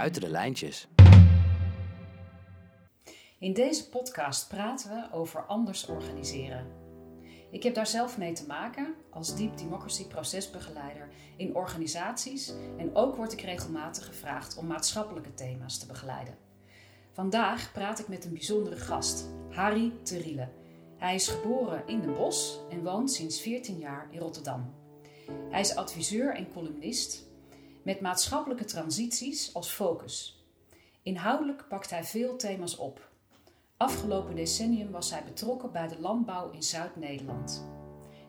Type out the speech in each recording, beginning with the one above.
buiten de lijntjes. In deze podcast praten we over anders organiseren. Ik heb daar zelf mee te maken als Deep Democracy procesbegeleider in organisaties en ook word ik regelmatig gevraagd om maatschappelijke thema's te begeleiden. Vandaag praat ik met een bijzondere gast, Harry Teriele. Hij is geboren in Den Bosch en woont sinds 14 jaar in Rotterdam. Hij is adviseur en columnist met maatschappelijke transities als focus. Inhoudelijk pakt hij veel thema's op. Afgelopen decennium was hij betrokken bij de landbouw in Zuid-Nederland.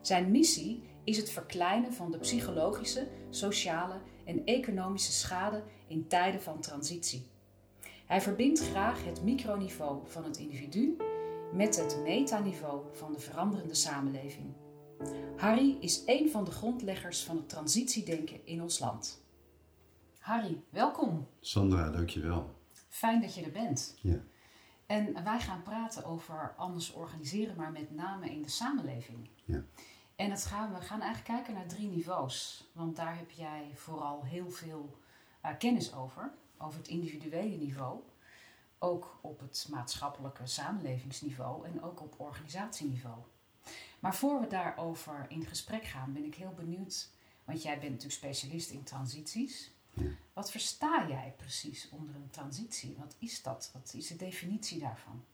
Zijn missie is het verkleinen van de psychologische, sociale en economische schade in tijden van transitie. Hij verbindt graag het microniveau van het individu met het metaniveau van de veranderende samenleving. Harry is een van de grondleggers van het transitiedenken in ons land. Harry, welkom. Sandra, dankjewel. Fijn dat je er bent. Ja. En wij gaan praten over anders organiseren, maar met name in de samenleving. Ja. En het gaan, we gaan eigenlijk kijken naar drie niveaus. Want daar heb jij vooral heel veel uh, kennis over. Over het individuele niveau. Ook op het maatschappelijke samenlevingsniveau en ook op organisatieniveau. Maar voor we daarover in gesprek gaan, ben ik heel benieuwd. Want jij bent natuurlijk specialist in transities. Ja. Wat versta jij precies onder een transitie? Wat is dat? Wat is de definitie daarvan?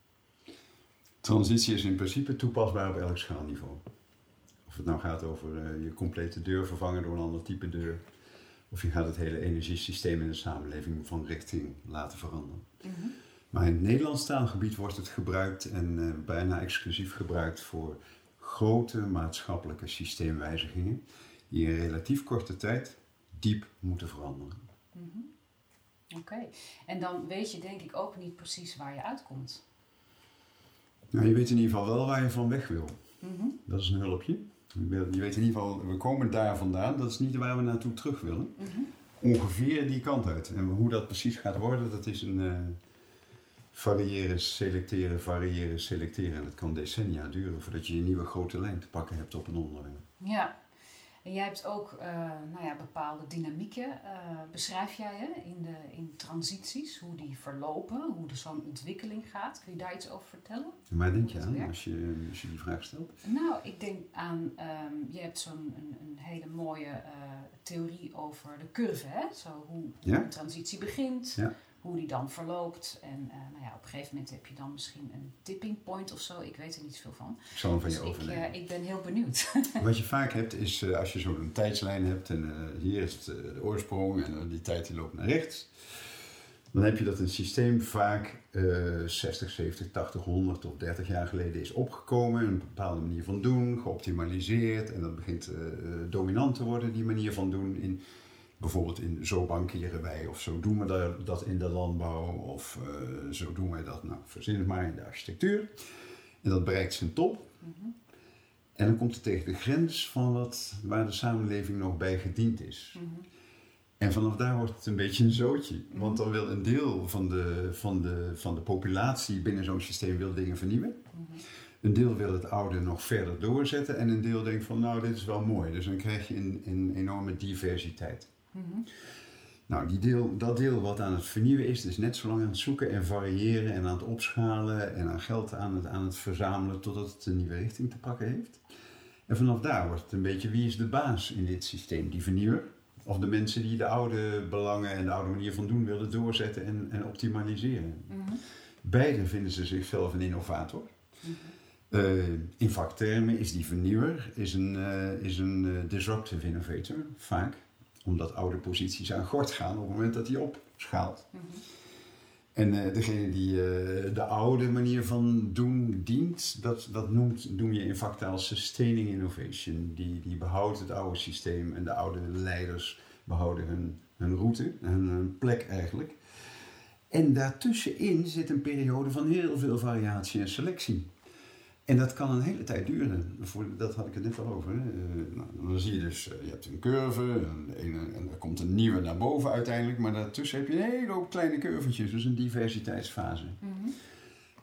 Transitie is in principe toepasbaar op elk schaalniveau. Of het nou gaat over eh, je complete deur vervangen door een ander type deur. Of je gaat het hele energiesysteem in de samenleving van richting laten veranderen. Maar in het Nederlandstalig gebied wordt het gebruikt en eh, bijna exclusief gebruikt voor grote maatschappelijke systeemwijzigingen die in relatief korte tijd diep moeten veranderen. Oké, en dan weet je denk ik ook niet precies waar je uitkomt. Nou, je weet in ieder geval wel waar je van weg wil. Mhm. Dat is een hulpje. Je weet je weet in ieder geval, we komen daar vandaan. Dat is niet waar we naartoe terug willen. Mhm. Ongeveer die kant uit. En hoe dat precies gaat worden, dat is een eh, variëren, selecteren, variëren, selecteren. En dat kan decennia duren voordat je een nieuwe grote lijn te pakken hebt op een onderwerp. Ja, en jij hebt ook eh, nou ja, bepaalde dynamieken, eh, beschrijf jij hè, in, de, in transities, hoe die verlopen, hoe er zo'n ontwikkeling gaat. Kun je daar iets over vertellen? En waar denk je aan als je, als je die vraag stelt? Nou, ik denk aan, ehm, je hebt zo'n een, een hele mooie eh, theorie over de curve, hè? Zo hoe, hoe Ja. een transitie begint, Ja. Hoe die dan verloopt. En eh, nou ja, op een gegeven moment heb je dan misschien een tipping point of zo, ik weet er niet veel van. Ik zal hem van Dus je ik, overnemen. eh, ik ben heel benieuwd. Wat je vaak hebt is, eh, als je zo'n tijdslijn hebt en hier is de oorsprong en die tijd die loopt naar rechts. Dan heb je dat een systeem vaak eh 60, 70, 80, 100 of 30 jaar geleden is opgekomen. Een bepaalde manier van doen, geoptimaliseerd. En dat begint dominant te worden, die manier van doen. In, bijvoorbeeld in zo bankeren wij of zo doen we dat- dat in de landbouw. Of eh, zo doen wij dat, nou verzin het maar, in de architectuur. En dat bereikt zijn top. En dan komt het tegen de grens van wat, waar de samenleving nog bij gediend is. En vanaf daar wordt het een beetje een zootje. Want dan wil een deel van de, van de, van de populatie binnen zo'n systeem wil dingen vernieuwen. Een deel wil het oude nog verder doorzetten. En een deel denkt van nou, dit is wel mooi. Dus dan krijg je een, een enorme diversiteit. Nou, die deel, dat deel wat aan het vernieuwen is, is net zo lang aan het zoeken en variëren en aan het opschalen en aan geld aan het, aan het verzamelen totdat het een nieuwe richting te pakken heeft. En vanaf daar wordt het een beetje wie is de baas in dit systeem? Die vernieuwer? Of de mensen die de oude belangen en de oude manier van doen willen doorzetten en, en optimaliseren? Beide vinden ze zichzelf een innovator. Eh, in vaktermen is die vernieuwer is een, eh, is een eh, disruptive innovator, vaak. Omdat oude posities aan gort gaan op het moment dat hij opschaalt. En eh, degene die eh, de oude manier van doen dient, dat, dat noemt, noem je in vaktaal sustaining innovation. Die, die behoudt het oude systeem en de oude leiders behouden hun, hun route, hun, hun plek eigenlijk. En daartussenin zit een periode van heel veel variatie en selectie. En dat kan een hele tijd duren. Voor, dat had ik het net al over. Eh, nou, dan zie je dus, eh, je hebt een curve en, en, en er komt een nieuwe naar boven uiteindelijk. Maar daartussen heb je een hele hoop kleine curvetjes, dus een diversiteitsfase.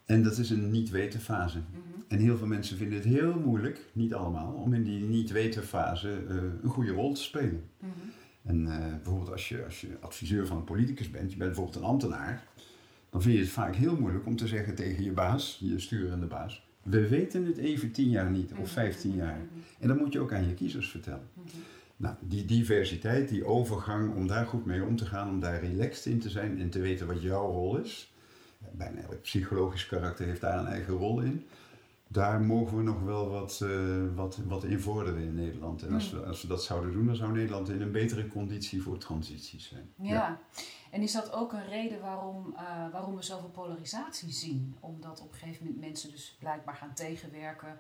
En dat is een niet-weten fase. En heel veel mensen vinden het heel moeilijk, niet allemaal, om in die niet-weten fase eh, een goede rol te spelen. En eh, bijvoorbeeld als je, als je adviseur van een politicus bent, je bent bijvoorbeeld een ambtenaar, dan vind je het vaak heel moeilijk om te zeggen tegen je baas, je sturende baas, we weten het even tien jaar niet of vijftien jaar. En dat moet je ook aan je kiezers vertellen. Nou, die diversiteit, die overgang, om daar goed mee om te gaan, om daar relaxed in te zijn en te weten wat jouw rol is. Bijna elk psychologisch karakter heeft daar een eigen rol in. Daar mogen we nog wel wat, uh, wat, wat in vorderen in Nederland. En als we, als we dat zouden doen, dan zou Nederland in een betere conditie voor transities zijn. Ja, en is dat ook een reden waarom, uh, waarom we zoveel polarisatie zien? Omdat op een gegeven moment mensen dus blijkbaar gaan tegenwerken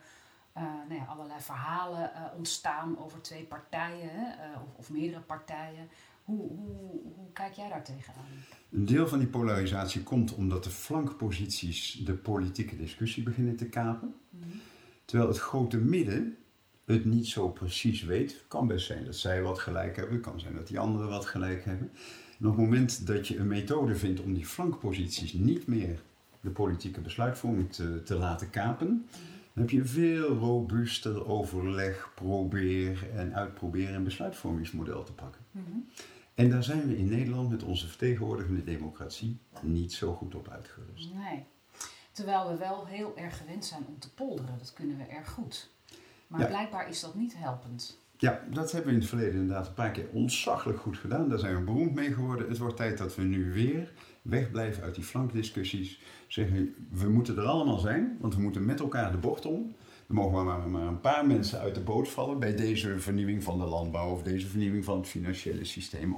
uh, nou ja, allerlei verhalen uh, ontstaan over twee partijen of, of, meerdere partijen. Hoe, hoe, hoe, kijk jij daar tegenaan? Een deel van die polarisatie komt omdat de flankposities de politieke discussie beginnen te kapen. Mm -hmm. Terwijl het grote midden het niet zo precies weet. Kan best zijn dat zij wat gelijk hebben, kan zijn dat die anderen wat gelijk hebben. En op het moment dat je een methode vindt om die flankposities niet meer de politieke besluitvorming te, te laten kapen, dan heb je veel robuuster overleg, probeer en uitproberen een besluitvormingsmodel te pakken. Mm -hmm. En daar zijn we in Nederland met onze vertegenwoordigende democratie niet zo goed op uitgerust. Nee. Terwijl we wel heel erg gewend zijn om te polderen, dat kunnen we erg goed. Maar ja. blijkbaar is dat niet helpend. Ja, dat hebben we in het verleden inderdaad een paar keer ontzaglijk goed gedaan. Daar zijn we beroemd mee geworden. Het wordt tijd dat we nu weer wegblijven uit die flankdiscussies. Zeggen, we moeten er allemaal zijn, want we moeten met elkaar de bocht om. Er mogen maar, maar een paar mensen uit de boot vallen bij deze vernieuwing van de landbouw of deze vernieuwing van het financiële systeem.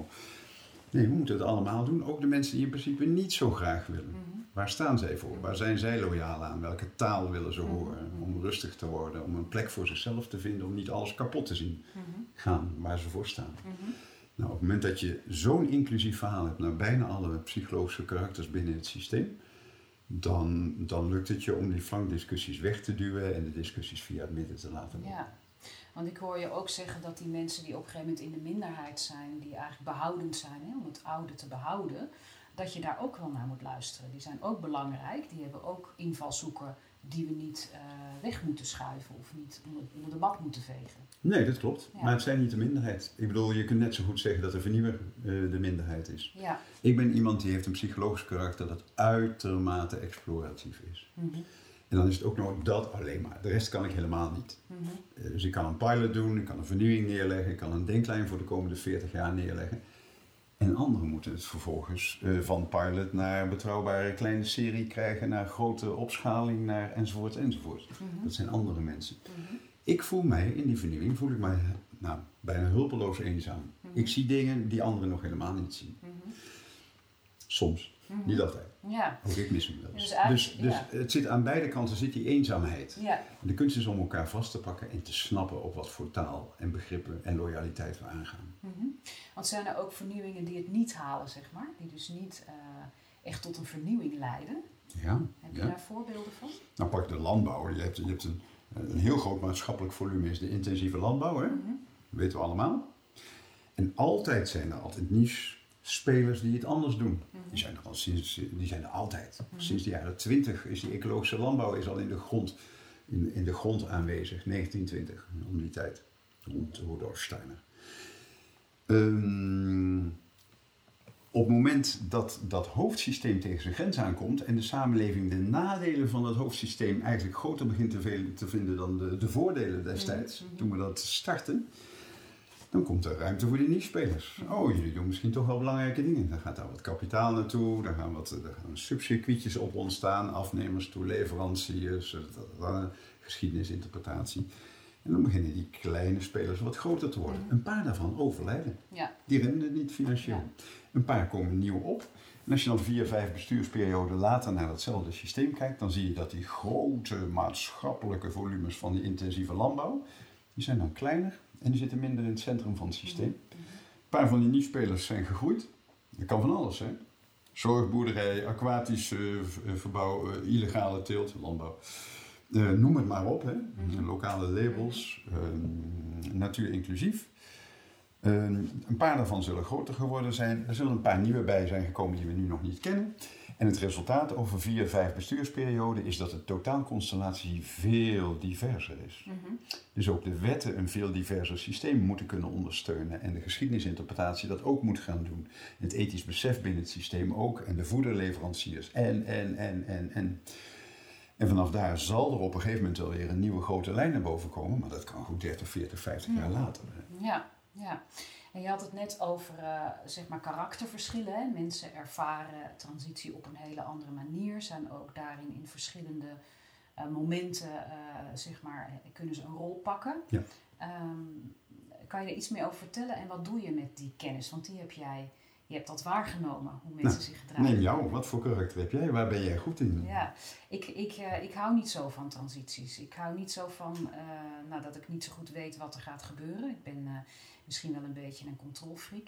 Nee, we moeten het allemaal doen. Ook de mensen die in principe niet zo graag willen. Waar staan zij voor? Waar zijn zij loyaal aan? Welke taal willen ze horen? Om rustig te worden, om een plek voor zichzelf te vinden, om niet alles kapot te zien mm-hmm. gaan waar ze voor staan. Mm-hmm. Nou, op het moment dat je zo'n inclusief verhaal hebt naar bijna alle psychologische karakters binnen het systeem, dan, dan lukt het je om die flankdiscussies weg te duwen en de discussies via het midden te laten lopen. Ja, want ik hoor je ook zeggen dat die mensen die op een gegeven moment in de minderheid zijn, die eigenlijk behoudend zijn hè, om het oude te behouden, dat je daar ook wel naar moet luisteren. Die zijn ook belangrijk, die hebben ook invalshoeken die we niet uh, weg moeten schuiven of niet onder, de bak moeten vegen. Nee, dat klopt. Ja. Maar het zijn niet de minderheid. Ik bedoel, je kunt net zo goed zeggen dat de vernieuwer uh, de minderheid is. Ja. Ik ben iemand die heeft een psychologisch karakter dat uitermate exploratief is. Mm -hmm. En dan is het ook nog dat alleen maar. De rest kan ik helemaal niet. Mm -hmm. uh, dus ik kan een pilot doen, ik kan een vernieuwing neerleggen, ik kan een denklijn voor de komende 40 jaar neerleggen. En anderen moeten het vervolgens uh, van pilot naar betrouwbare kleine serie krijgen, naar grote opschaling, naar enzovoort enzovoort. Mm -hmm. Dat zijn andere mensen. Ik voel mij in die vernieuwing, voel ik mij nou, bijna hulpeloos eenzaam. Mm -hmm. Ik zie dingen die anderen nog helemaal niet zien. Soms, mm -hmm. niet altijd. Ja. Ook ik mis hem wel. Dus, dus, dus ja. het zit aan beide kanten zit die eenzaamheid. Ja. De kunst is om elkaar vast te pakken en te snappen op wat voor taal en begrippen en loyaliteit we aangaan. Want zijn er ook vernieuwingen die het niet halen, zeg maar? Die dus niet uh, echt tot een vernieuwing leiden? Ja. Heb je ja. daar voorbeelden van? Nou, pak de landbouw. Je hebt, je hebt een een heel groot maatschappelijk volume is de intensieve landbouw, hè? Mm-hmm. Dat weten we allemaal. En altijd zijn er altijd niche-spelers die het anders doen. Mm-hmm. Die zijn er al sinds, die zijn er altijd. Mm-hmm. Sinds de jaren 20 is die ecologische landbouw is al in de grond, in, in de grond aanwezig, 1920, om die tijd, rond Rudolf Steiner. Um, op het moment dat dat hoofdsysteem tegen zijn grens aankomt en de samenleving de nadelen van dat hoofdsysteem eigenlijk groter begint te, te vinden dan de, de voordelen destijds, -hmm. toen we dat starten, dan komt er ruimte voor die niche-spelers. Oh, jullie doen misschien toch wel belangrijke dingen. Dan gaat daar wat kapitaal naartoe, daar gaan wat daar gaan subcircuitjes op ontstaan, afnemers toe, leveranciers, geschiedenisinterpretatie. En dan beginnen die kleine spelers wat groter te worden. -hmm. Een paar daarvan overlijden. Ja. Die rennen het niet financieel. Ja. Een paar komen nieuw op. En als je dan vier, vijf bestuursperioden later naar datzelfde systeem kijkt, dan zie je dat die grote maatschappelijke volumes van die intensieve landbouw, die zijn dan kleiner en die zitten minder in het centrum van het systeem. Een paar van die niet-spelers zijn gegroeid. Dat kan van alles zijn. Zorgboerderij, aquatisch uh, verbouw, uh, illegale teelt, landbouw. Uh, noem het maar op, hè. lokale labels, natuur inclusief. Uh, een paar daarvan zullen groter geworden zijn. Er zullen een paar nieuwe bij zijn gekomen die we nu nog niet kennen. En het resultaat over vier, vijf bestuursperioden is dat de totaalconstellatie veel diverser is. Mhm. Dus ook de wetten een veel diverser systeem moeten kunnen ondersteunen. En de geschiedenisinterpretatie dat ook moet gaan doen. Het ethisch besef binnen het systeem ook. En de voederleveranciers. En, en, en, en, en. En vanaf daar zal er op een gegeven moment wel weer een nieuwe grote lijn naar boven komen. Maar dat kan goed 30, 40, 50 jaar later. Ja, ja. En je had het net over uh, zeg maar karakterverschillen. Hè? Mensen ervaren transitie op een hele andere manier, zijn ook daarin in verschillende uh, momenten, uh, zeg maar, kunnen ze een rol pakken. Ja. Um, kan je er iets meer over vertellen en wat doe je met die kennis? Want die heb jij, je hebt dat waargenomen, hoe mensen Nou, zich gedragen. Neem jou, wat voor karakter heb jij? Waar ben jij goed in? Ja, ik, ik, ik hou niet zo van transities. Ik hou niet zo van nou, dat ik niet zo goed weet wat er gaat gebeuren. Ik ben misschien wel een beetje een controlfreak.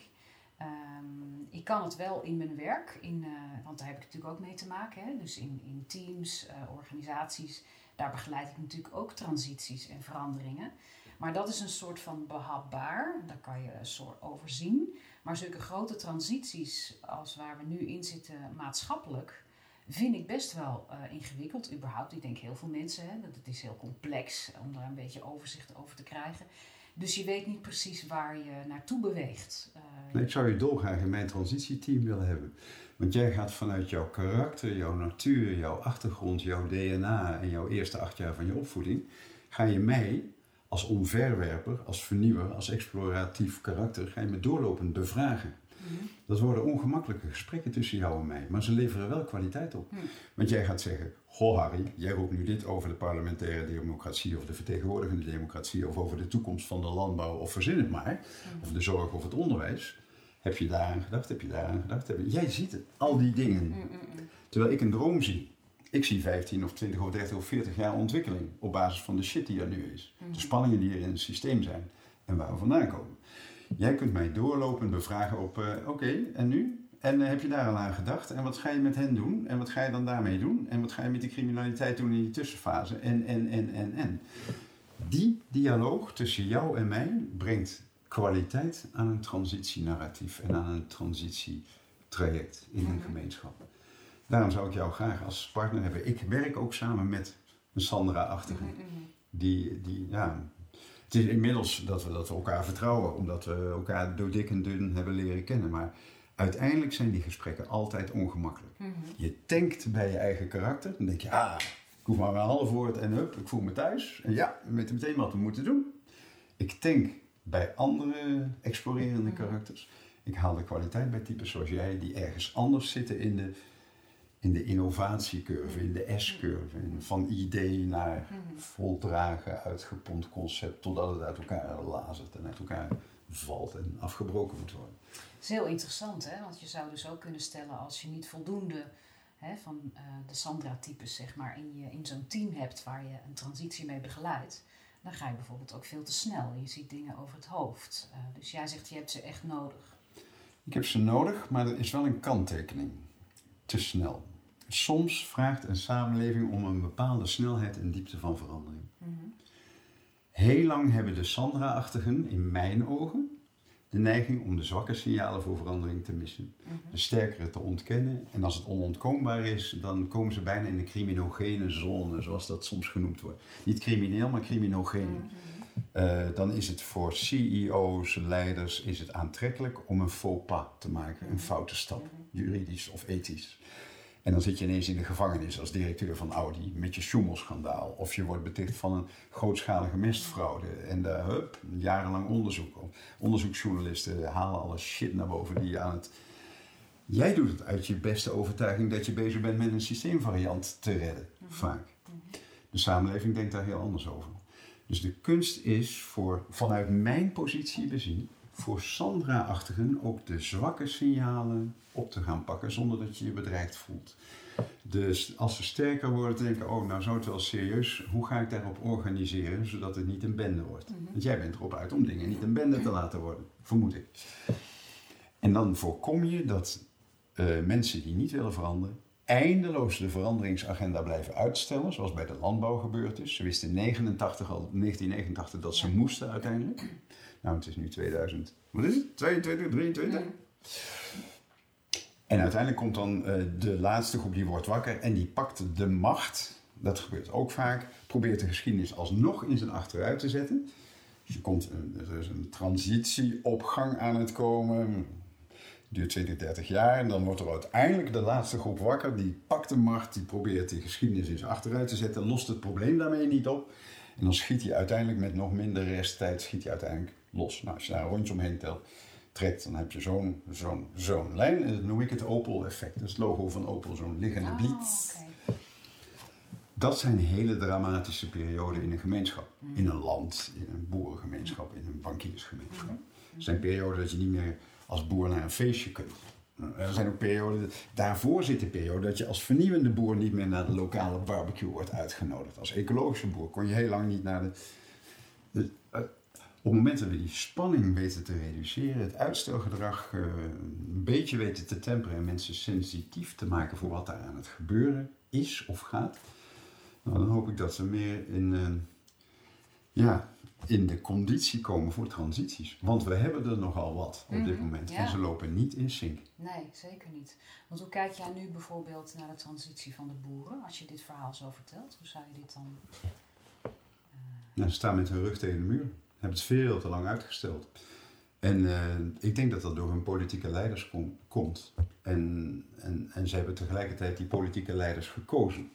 Um, ik kan het wel in mijn werk, in, want daar heb ik natuurlijk ook mee te maken. Hè? Dus in, in teams, organisaties, daar begeleid ik natuurlijk ook transities en veranderingen. Maar dat is een soort van behapbaar, daar kan je een soort overzien. Maar zulke grote transities als waar we nu in zitten maatschappelijk, vind ik best wel uh, ingewikkeld überhaupt. Ik denk heel veel mensen, hè, dat het is heel complex om daar een beetje overzicht over te krijgen. Dus je weet niet precies waar je naartoe beweegt. Nee, ik zou je dolgraag in mijn transitieteam willen hebben. Want jij gaat vanuit jouw karakter, jouw natuur, jouw achtergrond, jouw DNA en jouw eerste acht jaar van je opvoeding, ga je mij als omverwerper, als vernieuwer, als exploratief karakter, ga je me doorlopend bevragen. Dat worden ongemakkelijke gesprekken tussen jou en mij, maar ze leveren wel kwaliteit op. Mm. Want jij gaat zeggen: Goh, Harry, jij roept nu dit over de parlementaire democratie of de vertegenwoordigende democratie of over de toekomst van de landbouw of verzin het maar, Mm-hmm. of de zorg of het onderwijs. Heb je daaraan gedacht? Heb je daaraan gedacht? Heb je... Jij ziet het, al die dingen. Mm, Terwijl ik een droom zie. Ik zie 15 of 20 of 30 of 40 jaar ontwikkeling op basis van de shit die er nu is. De spanningen die er in het systeem zijn en waar we vandaan komen. Jij kunt mij doorlopend bevragen op, uh, oké, okay, en nu? En uh, heb je daar al aan gedacht? En wat ga je met hen doen? En wat ga je dan daarmee doen? En wat ga je met die criminaliteit doen in die tussenfase? En, en, en, en, en. Die dialoog tussen jou en mij brengt kwaliteit aan een transitienarratief en aan een transitietraject in een gemeenschap. Daarom zou ik jou graag als partner hebben. Ik werk ook samen met een Sandra-achtige. Die, die, ja, het is inmiddels dat we, dat elkaar vertrouwen, omdat we elkaar door dik en dun hebben leren kennen. Maar uiteindelijk zijn die gesprekken altijd ongemakkelijk. Je tankt bij je eigen karakter. Dan denk je, ah, ik hoef maar een half woord en hup, ik voel me thuis. En ja, we weten meteen wat we moeten doen. Ik tank bij andere explorerende karakters. Ik haal de kwaliteit bij types zoals jij, die ergens anders zitten in de in de innovatiecurve, in de S-curve. Van idee naar voldragen, uitgepompt concept, totdat het uit elkaar lazert en uit elkaar valt en afgebroken moet worden. Dat is heel interessant, hè? want je zou dus ook kunnen stellen als je niet voldoende hè, van uh, de Sandra-types zeg maar, in, je, in zo'n team hebt waar je een transitie mee begeleidt, dan ga je bijvoorbeeld ook veel te snel. Je ziet dingen over het hoofd. Uh, dus jij zegt je hebt ze echt nodig. Ik heb ze nodig, maar er is wel een kanttekening. Te snel. Soms vraagt een samenleving om een bepaalde snelheid en diepte van verandering. Mm-hmm. Heel lang hebben de Sandra-achtigen, in mijn ogen, de neiging om de zwakke signalen voor verandering te missen. Mm-hmm. De sterkere te ontkennen. En als het onontkoombaar is, dan komen ze bijna in de criminogene zone, zoals dat soms genoemd wordt. Niet crimineel, maar criminogeen. Mm-hmm. Uh, dan is het voor CEO's, leiders, is het aantrekkelijk om een faux pas te maken, een foute stap, juridisch of ethisch. En dan zit je ineens in de gevangenis als directeur van Audi met je Schumel-schandaal. Of je wordt beticht van een grootschalige mestfraude. En daar, hup, jarenlang onderzoek. Onderzoeksjournalisten halen alle shit naar boven die je aan het... Jij doet het uit je beste overtuiging dat je bezig bent met een systeemvariant te redden, vaak. De samenleving denkt daar heel anders over. Dus de kunst is voor, vanuit mijn positie bezien, voor Sandra-achtigen ook de zwakke signalen op te gaan pakken zonder dat je je bedreigd voelt. Dus als ze sterker worden, denken, oh nou zou het wel serieus, hoe ga ik daarop organiseren zodat het niet een bende wordt? Mm-hmm. Want jij bent erop uit om dingen niet een bende te laten worden, vermoed ik. En dan voorkom je dat uh, mensen die niet willen veranderen, eindeloos de veranderingsagenda blijven uitstellen, zoals bij de landbouw gebeurd is. Ze wisten in 89 al, 1989 dat ze moesten uiteindelijk. Nou, het is nu 2000, wat is het? 22, 23? En uiteindelijk komt dan uh, de laatste groep die wordt wakker en die pakt de macht. Dat gebeurt ook vaak. Probeert de geschiedenis alsnog in zijn achteruit te zetten. Dus er, komt een, er is een transitie op gang aan het komen. Duurt 20, 30 jaar. En dan wordt er uiteindelijk de laatste groep wakker. Die pakt de macht. Die probeert de geschiedenis in zijn achteruit te zetten. Lost het probleem daarmee niet op. En dan schiet hij uiteindelijk met nog minder resttijd schiet hij uiteindelijk los. Nou, als je daar een rondje omheen telt, trekt, dan heb je zo'n zo'n zo'n lijn. En dat noem ik het Opel-effect. Dat is het logo van Opel, zo'n liggende Oh, blitz. oké. Dat zijn hele dramatische perioden in een gemeenschap. In een land, in een boerengemeenschap, in een bankiersgemeenschap. Het zijn perioden dat je niet meer als boer naar een feestje kunt. Er zijn ook perioden, daarvoor zit de periode dat je als vernieuwende boer niet meer naar de lokale barbecue wordt uitgenodigd. Als ecologische boer kon je heel lang niet naar de. de- eh, op het moment dat we die spanning weten te reduceren, het uitstelgedrag eh, een beetje weten te temperen en mensen sensitief te maken voor wat daar aan het gebeuren is of gaat, nou, dan hoop ik dat ze meer in, eh, ja, in de conditie komen voor transities. Want we hebben er nogal wat op dit Mhm, moment. ja. En ze lopen niet in sync. Nee, zeker niet. Want hoe kijk jij nu bijvoorbeeld naar de transitie van de boeren? Als je dit verhaal zo vertelt, hoe zou je dit dan... Nou, ze staan met hun rug tegen de muur. Hebben het veel te lang uitgesteld. En eh, ik denk dat dat door hun politieke leiders kom- komt. En, en, en ze hebben tegelijkertijd die politieke leiders gekozen.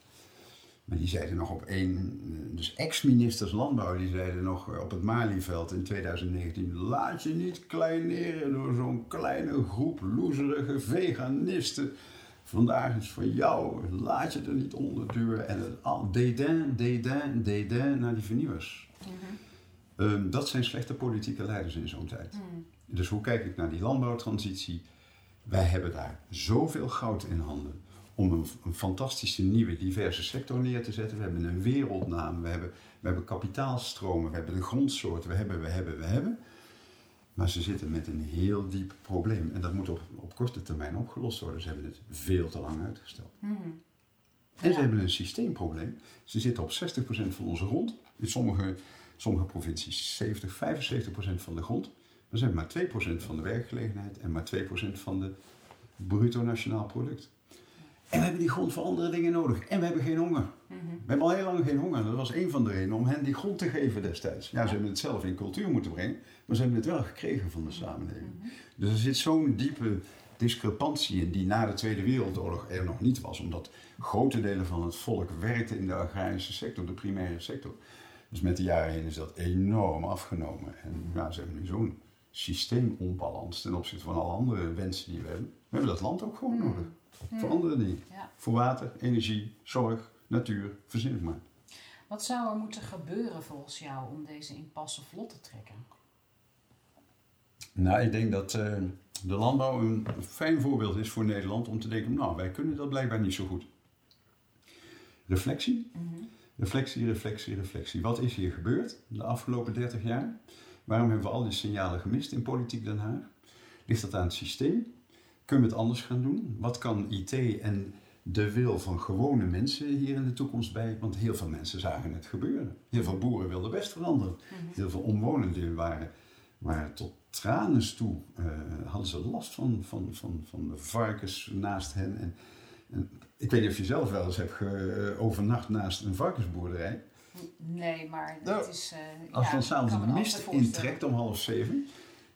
Maar die zeiden nog op één, eh, dus ex-ministers landbouw, die zeiden nog eh, op het Malieveld in 2019: laat je niet kleineren door zo'n kleine groep loezerige veganisten. Vandaag is voor jou, laat je er niet onder duwen. En het al dédain, dédain, dédain naar die vernieuwers. Ehm, dat zijn slechte politieke leiders in zo'n tijd. Dus hoe kijk ik naar die landbouwtransitie? Wij hebben daar zoveel goud in handen om een, een fantastische nieuwe diverse sector neer te zetten. We hebben een wereldnaam, we hebben, we hebben kapitaalstromen, we hebben de grondsoorten, we hebben, we hebben, we hebben. Maar ze zitten met een heel diep probleem en dat moet op, op korte termijn opgelost worden. Ze hebben het veel te lang uitgesteld. En Ja. ze hebben een systeemprobleem. Ze zitten op 60% van onze grond. In sommige, sommige provincies 70, 75% van de grond. Ze hebben maar 2% van de werkgelegenheid en maar 2% van de bruto nationaal product. En we hebben die grond voor andere dingen nodig. En we hebben geen honger. We hebben al heel lang geen honger. Dat was een van de redenen om hen die grond te geven destijds. Ja, ze hebben het zelf in cultuur moeten brengen, maar ze hebben het wel gekregen van de samenleving. Dus er zit zo'n diepe discrepantie in die na de Tweede Wereldoorlog er nog niet was, omdat grote delen van het volk werkte in de agrarische sector, de primaire sector. Dus met de jaren heen is dat enorm afgenomen. En ja, ze hebben nu zo'n systeemonbalans ten opzichte van alle andere wensen die we hebben. We hebben dat land ook gewoon nodig. Voor andere dingen. Ja. Voor water, energie, zorg, natuur, verzin het maar. Wat zou er moeten gebeuren volgens jou om deze impasse vlot te trekken? Nou, ik denk dat eh, de landbouw een fijn voorbeeld is voor Nederland om te denken, nou, wij kunnen dat blijkbaar niet zo goed. Reflectie, reflectie, reflectie, reflectie. Wat is hier gebeurd de afgelopen 30 jaar? Waarom hebben we al die signalen gemist in politiek Den Haag? Ligt dat aan het systeem? Kunnen we het anders gaan doen? Wat kan IT en de wil van gewone mensen hier in de toekomst bij? Want heel veel mensen zagen het gebeuren. Heel veel boeren wilden best veranderen. Heel veel omwonenden waren, waren tot tranen toe. eh, hadden ze last van, van, van, van de varkens naast hen. En, en ik weet niet of je zelf wel eens hebt ge- eh, overnacht naast een varkensboerderij. Nee, maar Nou, het is... eh, Als ja, dan s'avonds de mist intrekt om half zeven,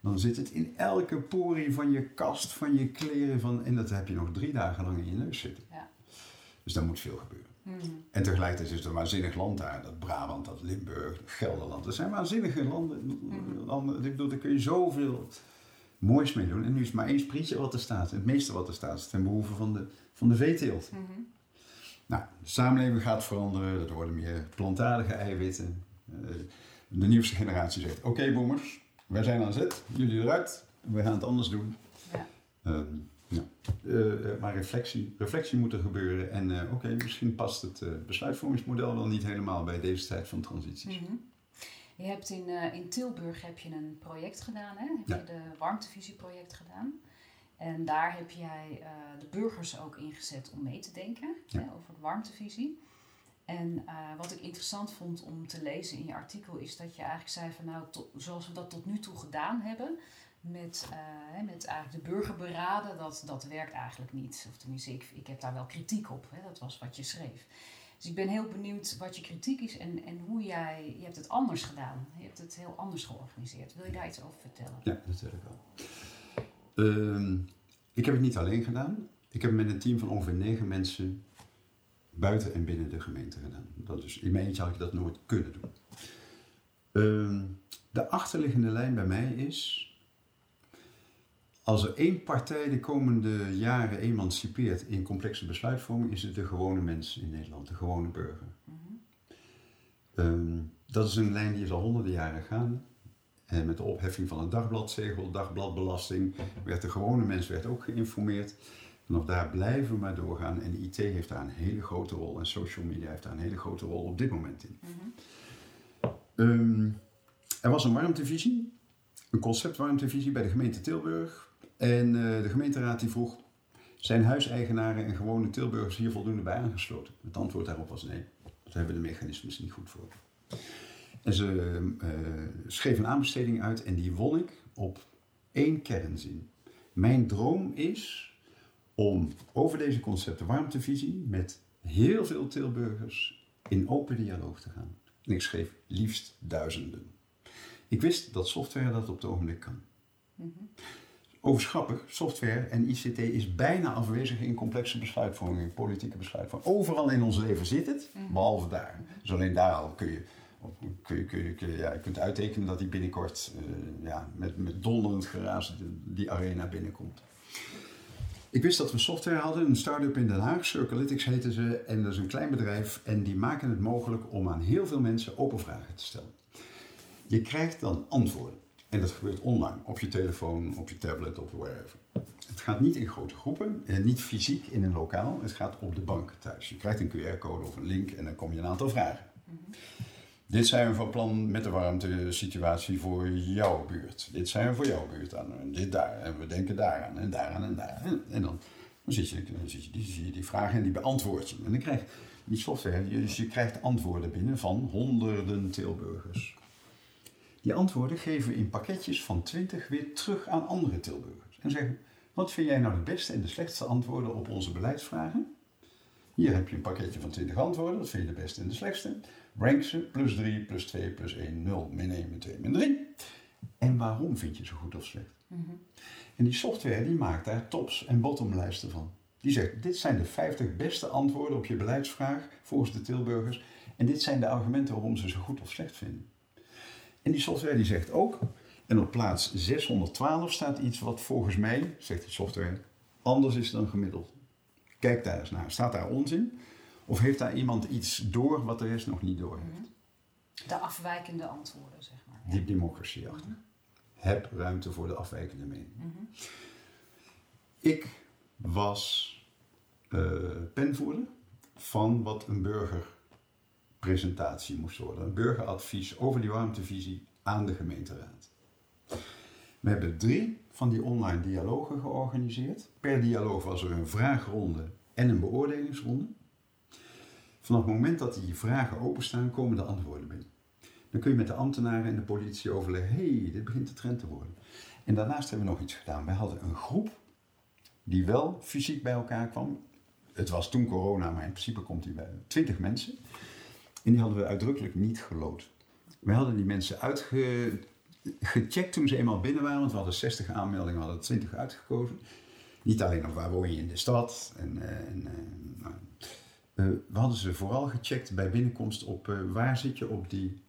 dan zit het in elke porie van je kast, van je kleren. Van, en dat heb je nog drie dagen lang in je neus zitten. Ja. Dus daar moet veel gebeuren. Mhm. En tegelijkertijd is het een waanzinnig land daar. Dat Brabant, dat Limburg, dat Gelderland. Dat zijn waanzinnige landen. landen. Ik bedoel, daar kun je zoveel moois mee doen. En nu is maar één sprietje wat er staat. Het meeste wat er staat is ten behoeve van de, van de veeteelt. Mhm. Nou, de samenleving gaat veranderen. Er worden meer plantaardige eiwitten. Eh, de nieuwste generatie zegt, oké boomers, wij zijn aan zet. Jullie eruit. We gaan het anders doen. Ja. Ehm, ja. Eh, eh, maar reflectie, reflectie moet er gebeuren. En oké, misschien past het besluitvormingsmodel wel niet helemaal bij deze tijd van transities. Mhm. Je hebt in, eh, in Tilburg heb je een project gedaan, hè? Heb Ja. je de warmtevisieproject gedaan. En daar heb jij eh, de burgers ook ingezet om mee te denken Ja. hè, over de warmtevisie. En eh, wat ik interessant vond om te lezen in je artikel is dat je eigenlijk zei van nou, tot- zoals we dat tot nu toe gedaan hebben, met, uh, met eigenlijk de burgerberaden, dat, dat werkt eigenlijk niet. Of tenminste, ik, ik heb daar wel kritiek op. Hè? Dat was wat je schreef. Dus ik ben heel benieuwd wat je kritiek is en, en hoe jij... Je hebt het anders gedaan. Je hebt het heel anders georganiseerd. Wil je daar iets over vertellen? Ja, natuurlijk wel. Uh, ik heb het niet alleen gedaan. Ik heb het met een team van ongeveer negen mensen buiten en binnen de gemeente gedaan. Dat is, in mijn eentje had ik dat nooit kunnen doen. Uh, de achterliggende lijn bij mij is... Als er één partij de komende jaren emancipeert in complexe besluitvorming, is het de gewone mens in Nederland, de gewone burger. um, dat is een lijn die is al honderden jaren gaande. En met de opheffing van het dagbladszegel, dagbladbelasting, werd de gewone mens werd ook geïnformeerd. Vanaf daar blijven we maar doorgaan. En de IT heeft daar een hele grote rol en social media heeft daar een hele grote rol op dit moment in. um, er was een warmtevisie, een conceptwarmtevisie bij de gemeente Tilburg. En uh, de gemeenteraad die vroeg, zijn huiseigenaren en gewone Tilburgers hier voldoende bij aangesloten? Het antwoord daarop was nee, daar hebben de mechanismes niet goed voor. En ze uh, schreef een aanbesteding uit en die won ik op één kernzin. Mijn droom is om over deze concepten warmtevisie met heel veel Tilburgers in open dialoog te gaan. En ik schreef liefst duizenden. Ik wist dat software dat op het ogenblik kan. Mm. Overigens software en ICT is bijna afwezig in complexe besluitvorming, politieke besluitvorming. Overal in ons leven zit het, mhm. behalve daar. Dus alleen daar al kun je, kun je, kun je, kun je, ja, je kunt uittekenen dat die binnenkort uh, ja, met, met donderend geraas die arena binnenkomt. Ik wist dat we software hadden, een start-up in Den Haag, Circalytics heten ze, en dat is een klein bedrijf en die maken het mogelijk om aan heel veel mensen open vragen te stellen. Je krijgt dan antwoorden. En dat gebeurt online, op je telefoon, op je tablet, of wherever. Het gaat niet in grote groepen, en niet fysiek in een lokaal. Het gaat op de bank thuis. Je krijgt een QR-code of een link en dan kom je een aantal vragen. Dit zijn we van plan met de warmtesituatie voor jouw buurt. Dit zijn we voor jouw buurt aan. En dit daar. En we denken daaraan en daaraan en daar. En, dan, dan, zit je, dan zit je, die, zie je die vragen en die beantwoord je. En dan krijg je die software, dus je krijgt antwoorden binnen van honderden Tilburgers. Die antwoorden geven we in pakketjes van 20 weer terug aan andere Tilburgers. En zeggen, wat vind jij nou de beste en de slechtste antwoorden op onze beleidsvragen? Hier heb je een pakketje van 20 antwoorden, wat vind je de beste en de slechtste? Rank ze, plus 3, plus 2, plus 1, 0, min 1, min 2, min 3. En waarom vind je ze goed of slecht? Mm -hmm. En die software die maakt daar tops en bottomlijsten van. Die zegt, dit zijn de 50 beste antwoorden op je beleidsvraag volgens de Tilburgers. En dit zijn de argumenten waarom ze ze goed of slecht vinden. En die software die zegt ook, en op plaats 612 staat iets wat volgens mij, zegt die software, anders is dan gemiddeld. Kijk daar eens naar. Staat daar onzin? Of heeft daar iemand iets door wat de rest nog niet door heeft? De afwijkende antwoorden, zeg maar. Diep democratie achter. Mm Heb ruimte voor de afwijkende mening. Mm Ik was uh, penvoerder van wat een burger presentatie moest worden. Een burgeradvies over die warmtevisie aan de gemeenteraad. We hebben drie van die online dialogen georganiseerd. Per dialoog was er een vraagronde en een beoordelingsronde. Vanaf het moment dat die vragen openstaan, komen de antwoorden binnen. Dan kun je met de ambtenaren en de politie overleggen: hey, dit begint de trend te worden. En daarnaast hebben we nog iets gedaan. Wij hadden een groep die wel fysiek bij elkaar kwam. Het was toen corona, maar in principe komt die bij 20 mensen. En die hadden we uitdrukkelijk niet gelood. We hadden die mensen uitgecheckt toen ze eenmaal binnen waren, want we hadden 60 aanmeldingen, we hadden 20 uitgekozen. Niet alleen of waar woon je in de stad. En, eh, en, nou, uh, we hadden ze vooral gecheckt bij binnenkomst op waar zit je op die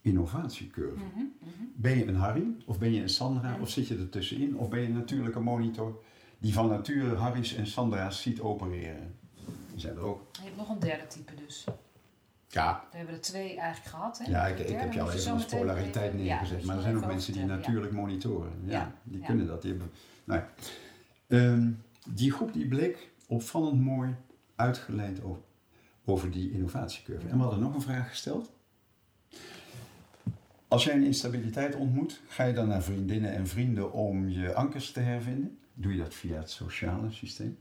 innovatiecurve. Mm -hmm, Ben je een Harry of ben je een Sandra mhm. of zit je er tussenin of ben je een natuurlijke monitor die van nature Harry's en Sandra's ziet opereren. Die zijn er ook. Je hebt nog een derde type dus. Ja. We hebben er twee eigenlijk gehad. Hè? Ja, ik, ik heb jou even als polariteit neergezet. maar er zijn ook mensen die natuurlijk monitoren. Ja, die kunnen dat. Die, hebben, nou um, die groep die bleek opvallend mooi uitgeleid over, over die innovatiecurve. En we hadden nog een vraag gesteld. Als jij een instabiliteit ontmoet, ga je dan naar vriendinnen en vrienden om je ankers te hervinden? Doe je dat via het sociale systeem?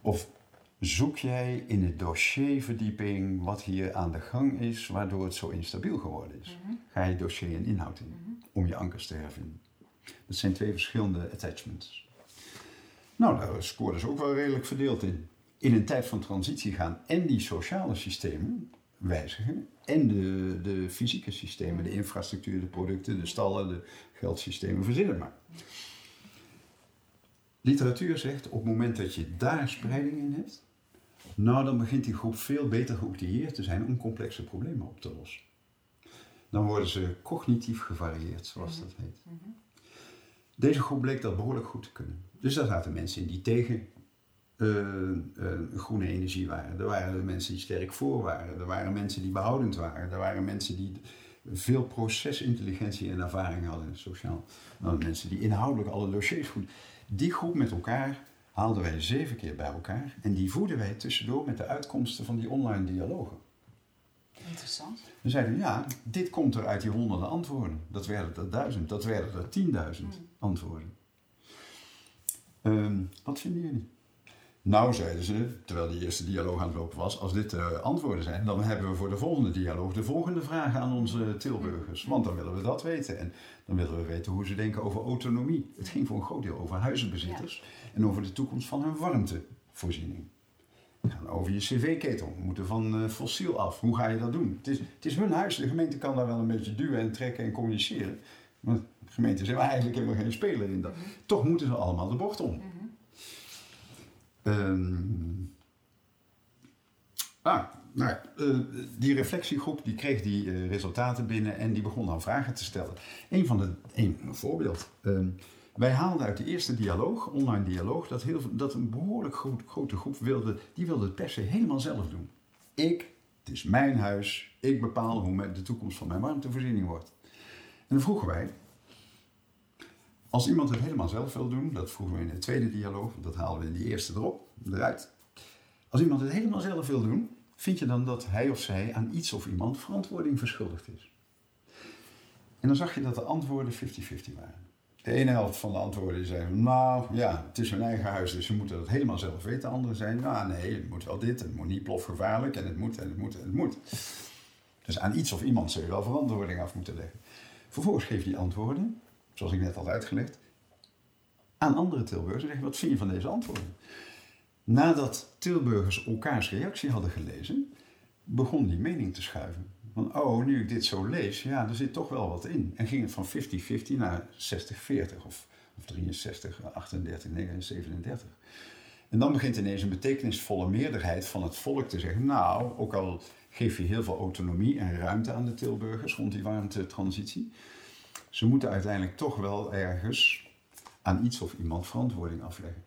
Of zoek jij in het dossierverdieping wat hier aan de gang is, waardoor het zo instabiel geworden is. Mhm. Ga je dossier en inhoud in, mhm. om je ankers te hervinden. Dat zijn twee verschillende attachments. Nou, daar scoorden ze ook wel redelijk verdeeld in. In een tijd van transitie gaan en die sociale systemen wijzigen en de, de fysieke systemen, de infrastructuur, de producten, de stallen, de geldsystemen, verzinnen maar. Literatuur zegt op het moment dat je daar spreiding in hebt, nou dan begint die groep veel beter geoutilleerd te zijn om complexe problemen op te lossen. Dan worden ze cognitief gevarieerd, zoals dat heet. Deze groep bleek dat behoorlijk goed te kunnen. Dus daar zaten mensen in die tegen uh, groene energie waren. Er waren mensen die sterk voor waren. Er waren mensen die behoudend waren. Er waren mensen die veel procesintelligentie en ervaring hadden, sociaal. Nou, mensen die inhoudelijk alle dossiers goed. Die groep met elkaar haalden wij zeven keer bij elkaar. En die voeden wij tussendoor met de uitkomsten van die online dialogen. Interessant. We zeiden, ja, dit komt er uit die honderden antwoorden. Dat werden er duizend, dat werden er tienduizend hmm. antwoorden. Um, wat vinden jullie? Nou, zeiden ze, terwijl die eerste dialoog aan het lopen was, als dit de antwoorden zijn, dan hebben we voor de volgende dialoog de volgende vragen aan onze Tilburgers. Want dan willen we dat weten. En dan willen we weten hoe ze denken over autonomie. Het ging voor een groot deel over huizenbezitters en over de toekomst van hun warmtevoorziening. Gaan over je cv-ketel. We moeten van uh, fossiel af. Hoe ga je dat doen? Het is, het is hun huis. De gemeente kan daar wel een beetje duwen en trekken en communiceren. Maar de gemeente zijn eigenlijk helemaal geen speler in dat. Mhm. Toch moeten ze allemaal de bocht om. Um, ah, nou, uh, die reflectiegroep die kreeg die uh, resultaten binnen en die begon dan vragen te stellen. Een van de, een, voorbeeld. Um, wij haalden uit de eerste dialoog, online dialoog, dat, heel, dat een behoorlijk grote groep wilde, die wilde het per se helemaal zelf doen. Ik, het is mijn huis, ik bepaal hoe de toekomst van mijn warmtevoorziening wordt. En dan vroegen wij, als iemand het helemaal zelf wil doen, dat vroegen we in de tweede dialoog, dat halen we in die eerste erop, eruit. Als iemand het helemaal zelf wil doen, vind je dan dat hij of zij aan iets of iemand verantwoording verschuldigd is? En dan zag je dat de antwoorden 50-50 waren. De ene helft van de antwoorden zei, nou ja, het is hun eigen huis, dus ze moeten dat helemaal zelf weten. De andere zei, nou nee, het moet wel dit, het moet niet plofgevaarlijk en het moet en het moet en het moet. Dus aan iets of iemand zou je wel verantwoording af moeten leggen. Vervolgens geef je die antwoorden zoals ik net al uitgelegd, aan andere Tilburgers en zeggen: wat vind je van deze antwoorden? Nadat Tilburgers elkaars reactie hadden gelezen, begon die mening te schuiven. Van, oh, nu ik dit zo lees, ja, er zit toch wel wat in. En ging het van 50-50 naar 60-40 of, of 63, 38, 39, 37. En dan begint ineens een betekenisvolle meerderheid van het volk te zeggen: Nou, ook al geef je heel veel autonomie en ruimte aan de Tilburgers rond die warmtetransitie, ze moeten uiteindelijk toch wel ergens aan iets of iemand verantwoording afleggen.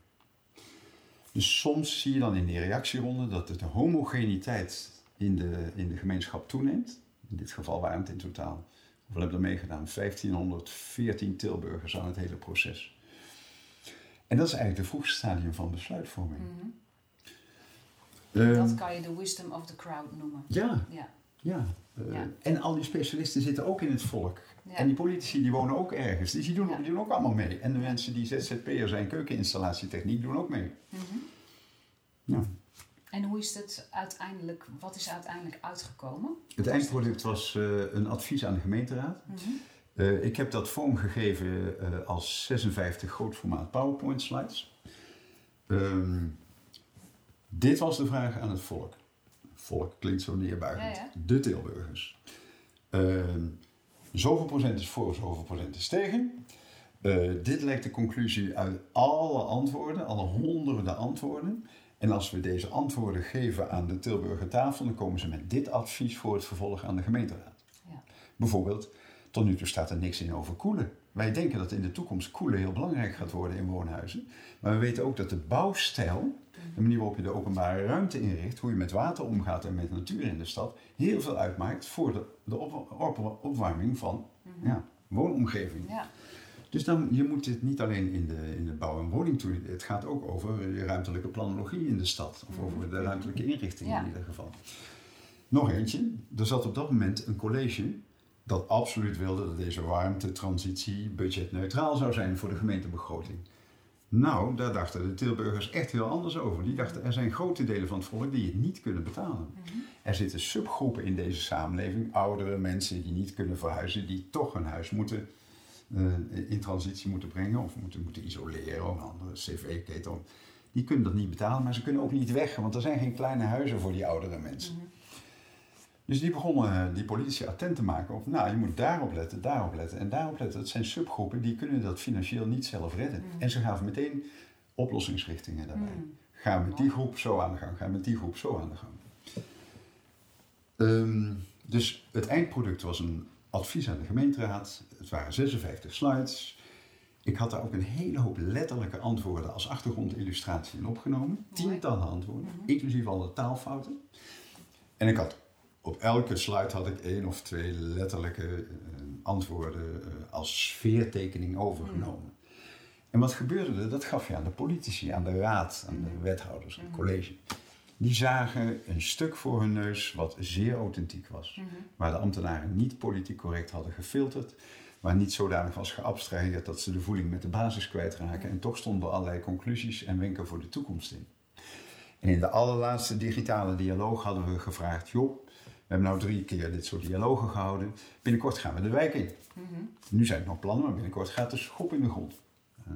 Dus soms zie je dan in die reactieronde dat de homogeniteit in de, in de gemeenschap toeneemt. In dit geval waren het in totaal, hoeveel hebben er meegedaan? 1514 Tilburgers aan het hele proces. En dat is eigenlijk het vroegste stadium van besluitvorming. Mhm. Ehm, dat kan je de wisdom of the crowd noemen. Ja. ja. Ja. Uh, En al die specialisten zitten ook in het volk. En die politici die wonen ook ergens. Dus die doen, die doen ook allemaal mee. En de mensen die ZZP'er zijn, keukeninstallatietechniek, doen ook mee. Mm ja. En hoe is het uiteindelijk, wat is uiteindelijk uitgekomen? Het eindproduct was uh, een advies aan de gemeenteraad. Mm uh, ik heb dat vormgegeven als 56 grootformaat PowerPoint slides. Um, dit was de vraag aan het volk. Volk klinkt zo neerbuigend. Ja, ja. De Tilburgers. Ehm, Zoveel procent is voor, zoveel procent is tegen. Uh, dit lijkt de conclusie uit alle antwoorden, alle honderden antwoorden. En als we deze antwoorden geven aan de Tilburger tafel, dan komen ze met dit advies voor het vervolg aan de gemeenteraad. Ja. Bijvoorbeeld, tot nu toe staat er niks in over koelen. Wij denken dat in de toekomst koelen heel belangrijk gaat worden in woonhuizen. Maar we weten ook dat de bouwstijl, de manier waarop je de openbare ruimte inricht, hoe je met water omgaat en met natuur in de stad, heel veel uitmaakt voor de, de op, opwarming van mm ja, woonomgeving. Ja. Dus dan, je moet dit niet alleen in de, in de bouw- en woning doen. Het gaat ook over je ruimtelijke planologie in de stad. Of over de ruimtelijke inrichting in ieder geval. Nog eentje. Er zat op dat moment een college dat absoluut wilde dat deze warmtetransitie budgetneutraal zou zijn voor de gemeentebegroting. Nou, daar dachten de Tilburgers echt heel anders over. Die dachten, er zijn grote delen van het volk die het niet kunnen betalen. Mhm. Er zitten subgroepen in deze samenleving, oudere mensen die niet kunnen verhuizen, die toch hun huis moeten eh, in transitie moeten brengen of moeten, moeten isoleren of een andere cv-ketel. Die kunnen dat niet betalen, maar ze kunnen ook niet weg, want er zijn geen kleine huizen voor die oudere mensen. Mhm. Dus die begonnen eh, die politici attent te maken op, nou, je moet daarop letten, daarop letten en daarop letten. Dat zijn subgroepen, die kunnen dat financieel niet zelf redden. Mhm. En ze gaven meteen oplossingsrichtingen daarbij. Mhm. Ga met die groep zo aan de gang, ga met die groep zo aan de gang. Ehm, dus het eindproduct was een advies aan de gemeenteraad. Het waren 56 slides. Ik had daar ook een hele hoop letterlijke antwoorden als achtergrondillustratie in opgenomen. Tientallen antwoorden, Mhm. inclusief alle taalfouten. En ik had op elke slide had ik één of twee letterlijke eh, antwoorden eh, als sfeertekening overgenomen. En wat gebeurde er? Dat gaf je aan de politici, aan de raad, aan de wethouders, aan het college. Die zagen een stuk voor hun neus wat zeer authentiek was. Waar de ambtenaren niet politiek correct hadden gefilterd. Waar niet zodanig was geabstraheerd dat ze de voeling met de basis kwijtraken. En toch stonden allerlei conclusies en wenken voor de toekomst in. En in de allerlaatste digitale dialoog hadden we gevraagd: joh, hebben nou drie keer dit soort dialogen gehouden. Binnenkort gaan we de wijk in. Mhm. Nu zijn het nog plannen, maar binnenkort gaat de schop in de grond. Uh,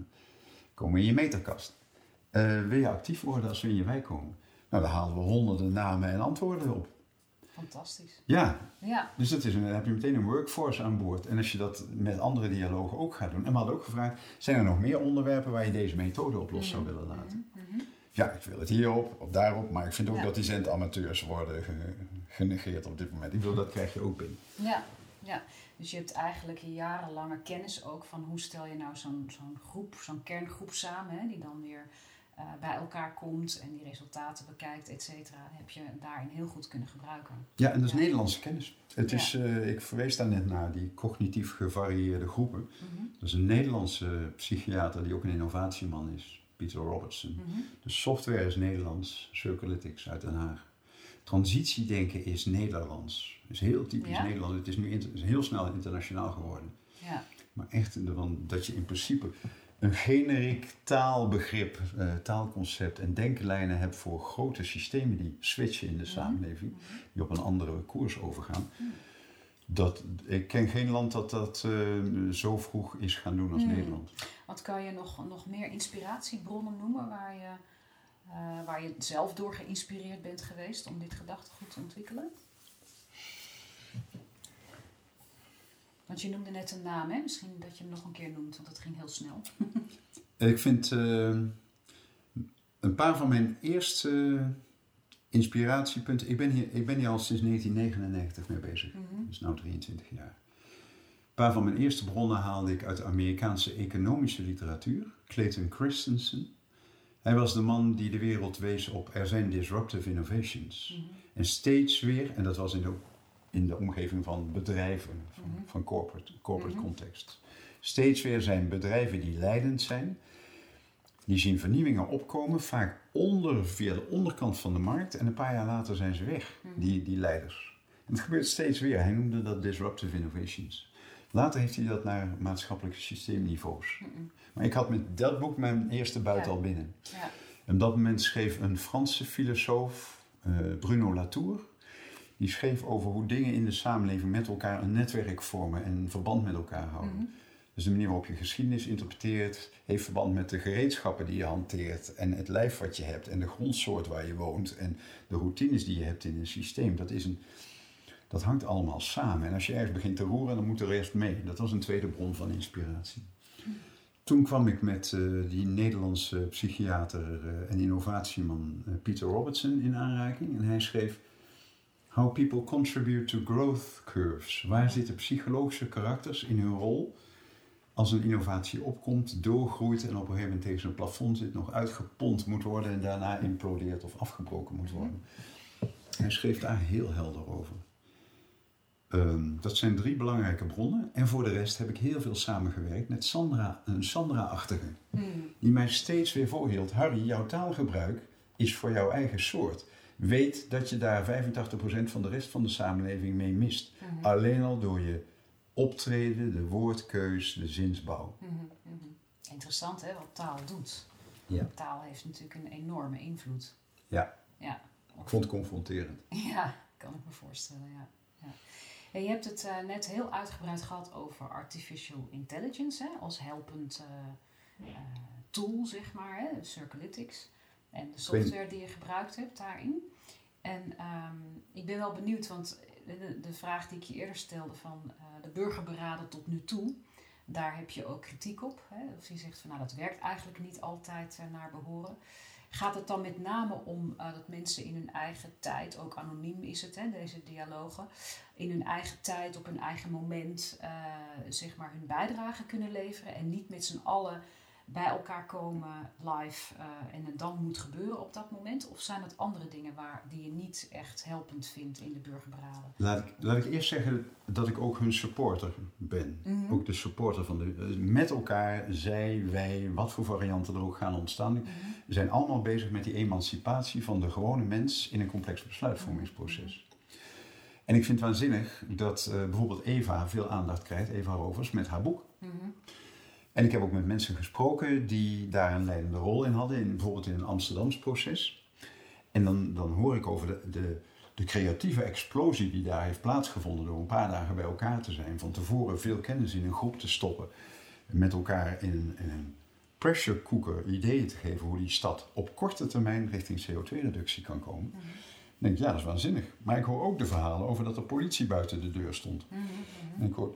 komen in je meterkast. Uh, wil je actief worden als we in je wijk komen? Nou, daar halen we honderden namen en antwoorden op. Fantastisch. Ja, Ja. dus dat is een, dan heb je meteen een workforce aan boord. En als je dat met andere dialogen ook gaat doen. En we hadden ook gevraagd, zijn er nog meer onderwerpen waar je deze methode op los zou willen laten? Mhm. Ja, ik wil het hierop, of daarop, maar ik vind ook Ja. dat die zentamateurs worden genegeerd op dit moment. Ik bedoel, dat krijg je ook binnen. Ja, ja. Dus je hebt eigenlijk jarenlange kennis ook van hoe stel je nou zo'n zo'n groep, zo'n kerngroep samen, hè, die dan weer eh, bij elkaar komt en die resultaten bekijkt, et cetera. Heb je daarin heel goed kunnen gebruiken. Ja, en dat is Ja. Nederlandse kennis. Het Ja. is, eh, ik verwees daar net naar die cognitief gevarieerde groepen. Mhm. Dat is een Nederlandse psychiater die ook een innovatieman is, Peter Robertson. Mhm. De software is Nederlands, Circulytics uit Den Haag. Transitiedenken is Nederlands. is heel typisch Ja. Nederlands. Het is nu inter- is heel snel internationaal geworden. Ja. Maar echt dat je in principe een generiek taalbegrip, eh, taalconcept en denklijnen hebt voor grote systemen die switchen in de Mhm. samenleving, die op een andere koers overgaan. Mhm. Dat, ik ken geen land dat dat eh, zo vroeg is gaan doen als Mhm. Nederland. Wat kan je nog, nog meer inspiratiebronnen noemen waar je, eh, waar je zelf door geïnspireerd bent geweest om dit gedachtegoed te ontwikkelen? Want je noemde net een naam, hè? Misschien dat je hem nog een keer noemt, want het ging heel snel. Ik vind eh, een paar van mijn eerste inspiratiepunten. Ik ben, hier, ik ben hier al sinds 1999 mee bezig. Is nu 23 jaar. Een paar van mijn eerste bronnen haalde ik uit de Amerikaanse economische literatuur. Clayton Christensen. Hij was de man die de wereld wees op er zijn disruptive innovations. Mhm. En steeds weer, en dat was in de, in de omgeving van bedrijven, van, Mhm. van corporate, corporate Mhm. context. Steeds weer zijn bedrijven die leidend zijn, die zien vernieuwingen opkomen, vaak onder, via de onderkant van de markt. En een paar jaar later zijn ze weg, die, die leiders. En het gebeurt steeds weer. Hij noemde dat disruptive innovations. Later heeft hij dat naar maatschappelijke systeemniveaus. Maar ik had met dat boek mijn eerste buit Ja. al binnen. Ja. En op dat moment schreef een Franse filosoof, eh, Bruno Latour, die schreef over hoe dingen in de samenleving met elkaar een netwerk vormen en een verband met elkaar houden. Mhm. Dus de manier waarop je geschiedenis interpreteert, heeft verband met de gereedschappen die je hanteert en het lijf wat je hebt en de grondsoort waar je woont en de routines die je hebt in een systeem. Dat, is een, dat hangt allemaal samen. En als je ergens begint te roeren, dan moet de rest mee. Dat was een tweede bron van inspiratie. Toen kwam ik met eh, die Nederlandse psychiater eh, en innovatieman eh, Peter Robertson in aanraking. En hij schreef How People Contribute to Growth Curves. Waar zitten psychologische karakters in hun rol als een innovatie opkomt, doorgroeit en op een gegeven moment tegen zijn plafond zit, nog uitgepompt moet worden en daarna implodeert of afgebroken moet worden. Hij schreef daar heel helder over. Ehm, dat zijn drie belangrijke bronnen. En voor de rest heb ik heel veel samengewerkt met Sandra, een Sandra-achtige. Mhm. Die mij steeds weer voorhield. Harry, jouw taalgebruik is voor jouw eigen soort. Weet dat je daar 85% van de rest van de samenleving mee mist. Mhm. Alleen al door je optreden, de woordkeus, de zinsbouw. Mhm. Interessant hè, wat taal doet. Ja. Taal heeft natuurlijk een enorme invloed. Ja. Ja, Ik vond het confronterend. ja kan ik me voorstellen. Ja. Je hebt het uh, net heel uitgebreid gehad over artificial intelligence hè, als helpend uh, uh, tool, zeg maar, hè, Circulytics. En de software die je gebruikt hebt daarin. En um, ik ben wel benieuwd, want de, de, vraag die ik je eerder stelde van de burgerberaden tot nu toe, daar heb je ook kritiek op. Hè? Of je zegt van nou dat werkt eigenlijk niet altijd naar behoren. Gaat het dan met name om uh, dat mensen in hun eigen tijd, ook anoniem is het, hè, deze dialogen, in hun eigen tijd, op hun eigen moment, uh, zeg maar hun bijdrage kunnen leveren en niet met z'n allen bij elkaar komen live uh, en het dan moet gebeuren op dat moment? Of zijn het andere dingen waar, die je niet echt helpend vindt in de burgerberaden? Laat ik, laat ik eerst zeggen dat ik ook hun supporter ben. Mm -hmm. Ook de supporter van de. Met elkaar, zij, wij, wat voor varianten er ook gaan ontstaan. Mm -hmm. We zijn allemaal bezig met die emancipatie van de gewone mens in een complex besluitvormingsproces. En ik vind het waanzinnig dat uh, bijvoorbeeld Eva veel aandacht krijgt, Eva Rovers, met haar boek. En ik heb ook met mensen gesproken die daar een leidende rol in hadden, in, bijvoorbeeld in een Amsterdams proces. En dan, dan hoor ik over de, de, de, creatieve explosie die daar heeft plaatsgevonden door een paar dagen bij elkaar te zijn. Van tevoren veel kennis in een groep te stoppen, met elkaar in in een pressure cooker ideeën te geven hoe die stad op korte termijn richting CO2-reductie kan komen. Mm -hmm. Denk ik, ja, dat is waanzinnig. Maar ik hoor ook de verhalen over dat er politie buiten de deur stond. Mm -hmm. En ik hoor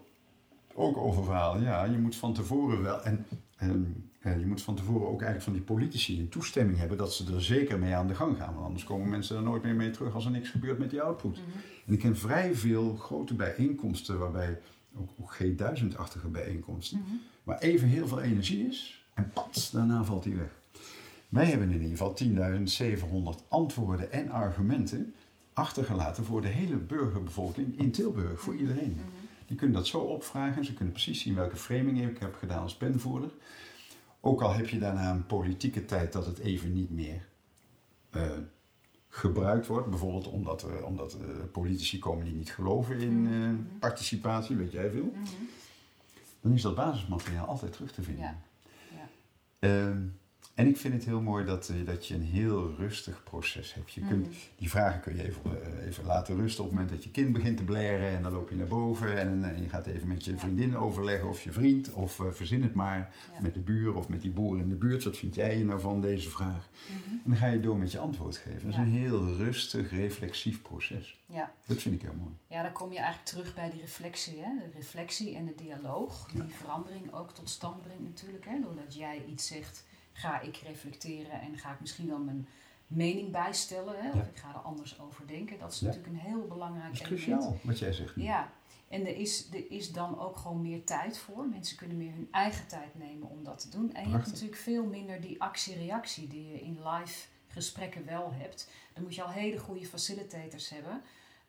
ook over verhalen. Ja, je moet van tevoren wel. En, en, en, je moet van tevoren ook eigenlijk van die politici een toestemming hebben dat ze er zeker mee aan de gang gaan. Want anders komen mensen er nooit meer mee terug als er niks gebeurt met die output. Mm -hmm. En ik ken vrij veel grote bijeenkomsten, waarbij ook, ook G1000-achtige bijeenkomsten, waar even heel veel energie is en pats, daarna valt die weg. Wij hebben in ieder geval 10.700 antwoorden en argumenten achtergelaten voor de hele burgerbevolking in Tilburg, voor iedereen. -hmm. Die kunnen dat zo opvragen. Ze kunnen precies zien welke framing ik heb gedaan als penvoerder. Ook al heb je daarna een politieke tijd dat het even niet meer uh, gebruikt wordt. Bijvoorbeeld omdat, uh, omdat uh, politici komen die niet geloven in mm-hmm. participatie, weet jij veel. -hmm. Dan is dat basismateriaal altijd terug te vinden. Ja. Um, en ik vind het heel mooi dat, uh, dat je een heel rustig proces hebt. Je kunt, mm. Die vragen kun je even, uh, even laten rusten op het moment dat je kind begint te blaren en dan loop je naar boven en, en je gaat even met je vriendin overleggen of je vriend of uh, verzin het maar ja. met de buur of met die boer in de buurt. Wat vind jij nou van deze vraag? Mm -hmm. En dan ga je door met je antwoord geven. Dat is ja. een heel rustig, reflexief proces. Ja. Dat vind ik heel mooi. Ja, dan kom je eigenlijk terug bij die reflectie. Hè? De reflectie en de dialoog. Die verandering ook tot stand brengt natuurlijk. Hè? Doordat jij iets zegt ga ik reflecteren en ga ik misschien wel mijn mening bijstellen. Hè? Of ja. ik ga er anders over denken. Dat is ja. natuurlijk een heel belangrijk dat is cruciaal, element. wat jij zegt. Nu. Ja, en er is, er is dan ook gewoon meer tijd voor. Mensen kunnen meer hun eigen tijd nemen om dat te doen. En Prachtig. je hebt natuurlijk veel minder die actie-reactie die je in live gesprekken wel hebt. Dan moet je al hele goede facilitators hebben.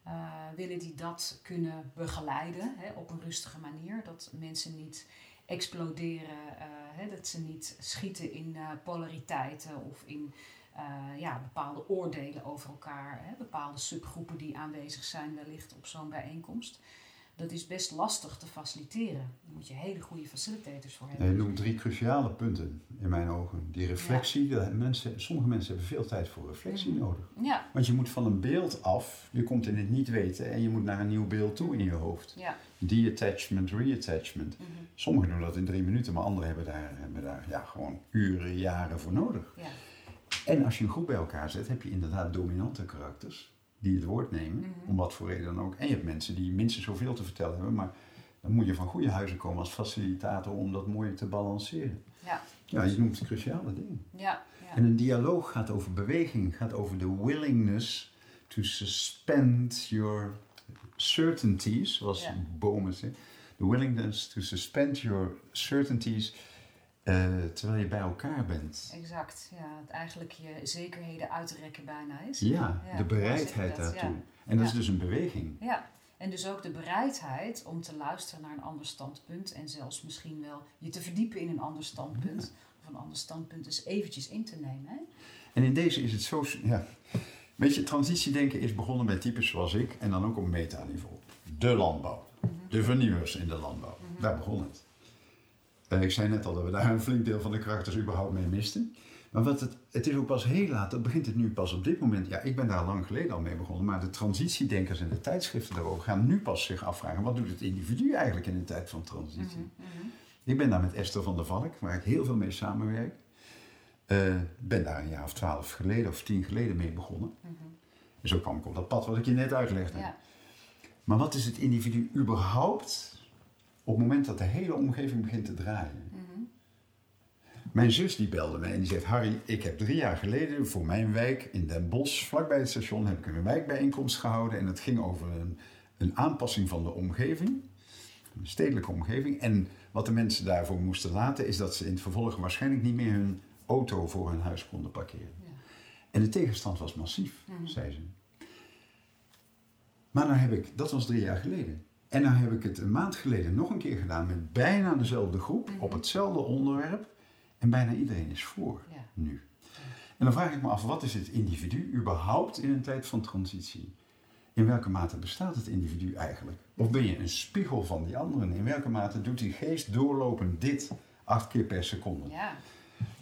Uh, willen die dat kunnen begeleiden hè, op een rustige manier. Dat mensen niet exploderen, uh, hè, dat ze niet schieten in uh, polariteiten of in uh, ja, bepaalde oordelen over elkaar, hè, bepaalde subgroepen die aanwezig zijn wellicht op zo'n bijeenkomst. Dat is best lastig te faciliteren. Daar moet je hele goede facilitators voor hebben. Je noemt drie cruciale punten in mijn ogen. Die reflectie, ja. mensen, sommige mensen hebben veel tijd voor reflectie mm -hmm. nodig. Ja. Want je moet van een beeld af, je komt in het niet weten en je moet naar een nieuw beeld toe in je hoofd. Ja. De-attachment, re-attachment. Mm -hmm. Sommigen doen dat in drie minuten, maar anderen hebben daar, hebben daar ja, gewoon uren, jaren voor nodig. Ja. En als je een groep bij elkaar zet, heb je inderdaad dominante karakters die het woord nemen, mm -hmm. om wat voor reden dan ook. En je hebt mensen die minstens zoveel te vertellen hebben, maar dan moet je van goede huizen komen als facilitator om dat mooi te balanceren. Ja, ja je noemt cruciale dingen. Ja, ja. En een dialoog gaat over beweging, gaat over de willingness to suspend your certainties, zoals ja. bomen zeggen. The willingness to suspend your certainties uh, terwijl je bij elkaar bent. Exact, ja. Het eigenlijk je zekerheden uitrekken bijna is. Ja, ja de bereidheid daartoe. Ja. En dat is dus een beweging. Ja, en dus ook de bereidheid om te luisteren naar een ander standpunt en zelfs misschien wel je te verdiepen in een ander standpunt. Of een ander standpunt dus eventjes in te nemen. Hè? En in deze is het zo... Ja. Weet je, transitiedenken is begonnen bij types zoals ik en dan ook op metaniveau. De landbouw. Mm -hmm. De vernieuwers in de landbouw. Mm -hmm. Daar begon het. Ik zei net al dat we daar een flink deel van de karakters überhaupt mee misten. Maar wat het, het is ook pas heel laat, dat begint het nu pas op dit moment. Ja, ik ben daar lang geleden al mee begonnen, maar de transitiedenkers en de tijdschriften daarover gaan nu pas zich afvragen: wat doet het individu eigenlijk in een tijd van transitie? Mhm, mhm. Ik ben daar met Esther van der Valk, waar ik heel veel mee samenwerk. eh ben daar een jaar of twaalf geleden of tien geleden mee begonnen. Mhm. En zo kwam ik op dat pad wat ik je net uitlegde. Ja. Maar wat is het individu überhaupt op het moment dat de hele omgeving begint te draaien? Mhm. Mijn zus die belde mij en die zegt: Harry, ik heb drie jaar geleden voor mijn wijk in Den Bosch, vlakbij het station, heb ik een wijkbijeenkomst gehouden. En dat ging over een, een aanpassing van de omgeving, een stedelijke omgeving. En wat de mensen daarvoor moesten laten, is dat ze in het vervolg waarschijnlijk niet meer hun auto voor hun huis konden parkeren. Ja. En de tegenstand was massief, Mhm. zei ze. Maar dan heb ik, dat was drie jaar geleden. En dan heb ik het een maand geleden nog een keer gedaan met bijna dezelfde groep, Mhm. op hetzelfde onderwerp. En bijna iedereen is voor Ja. nu. En dan vraag ik me af, wat is het individu überhaupt in een tijd van transitie? In welke mate bestaat het individu eigenlijk? Of ben je een spiegel van die anderen? In welke mate doet die geest doorlopen dit acht keer per seconde? Ja,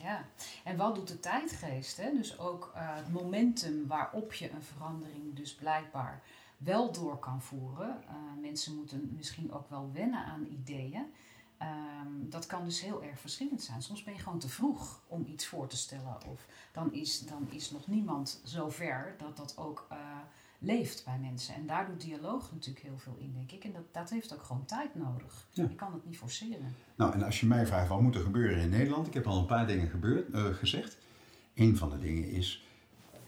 ja. En wat doet de tijdgeest? Hè? Dus ook eh, het momentum waarop je een verandering dus blijkbaar wel door kan voeren. Eh, mensen moeten misschien ook wel wennen aan ideeën. Ehm, dat kan dus heel erg verschillend zijn. Soms ben je gewoon te vroeg om iets voor te stellen. Of dan is, dan is nog niemand zo ver dat dat ook eh, leeft bij mensen. En daar doet dialoog natuurlijk heel veel in, denk ik. En dat, dat heeft ook gewoon tijd nodig. Ja. Je kan het niet forceren. Nou, en als je mij vraagt wat moet er gebeuren in Nederland, ik heb al een paar dingen gebeurd, eh, gezegd. Een van de dingen is,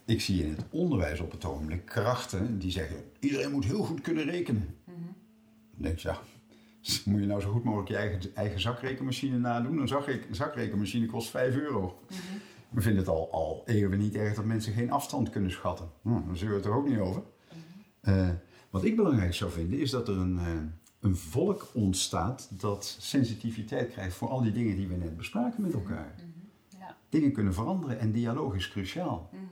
ik zie in het onderwijs op het ogenblik krachten die zeggen, iedereen moet heel goed kunnen rekenen. Dan denk je, ja, moet je nou zo goed mogelijk je eigen, eigen zakrekenmachine nadoen? Een zakrek- zakrekenmachine kost 5 euro. We vinden het al, al eeuwen niet erg dat mensen geen afstand kunnen schatten. Nou, daar zullen we het er ook niet over. Eh, wat ik belangrijk zou vinden, is dat er een, eh, een volk ontstaat dat sensitiviteit krijgt voor al die dingen die we net bespraken met elkaar. Dingen kunnen veranderen en dialoog is cruciaal. Mhm.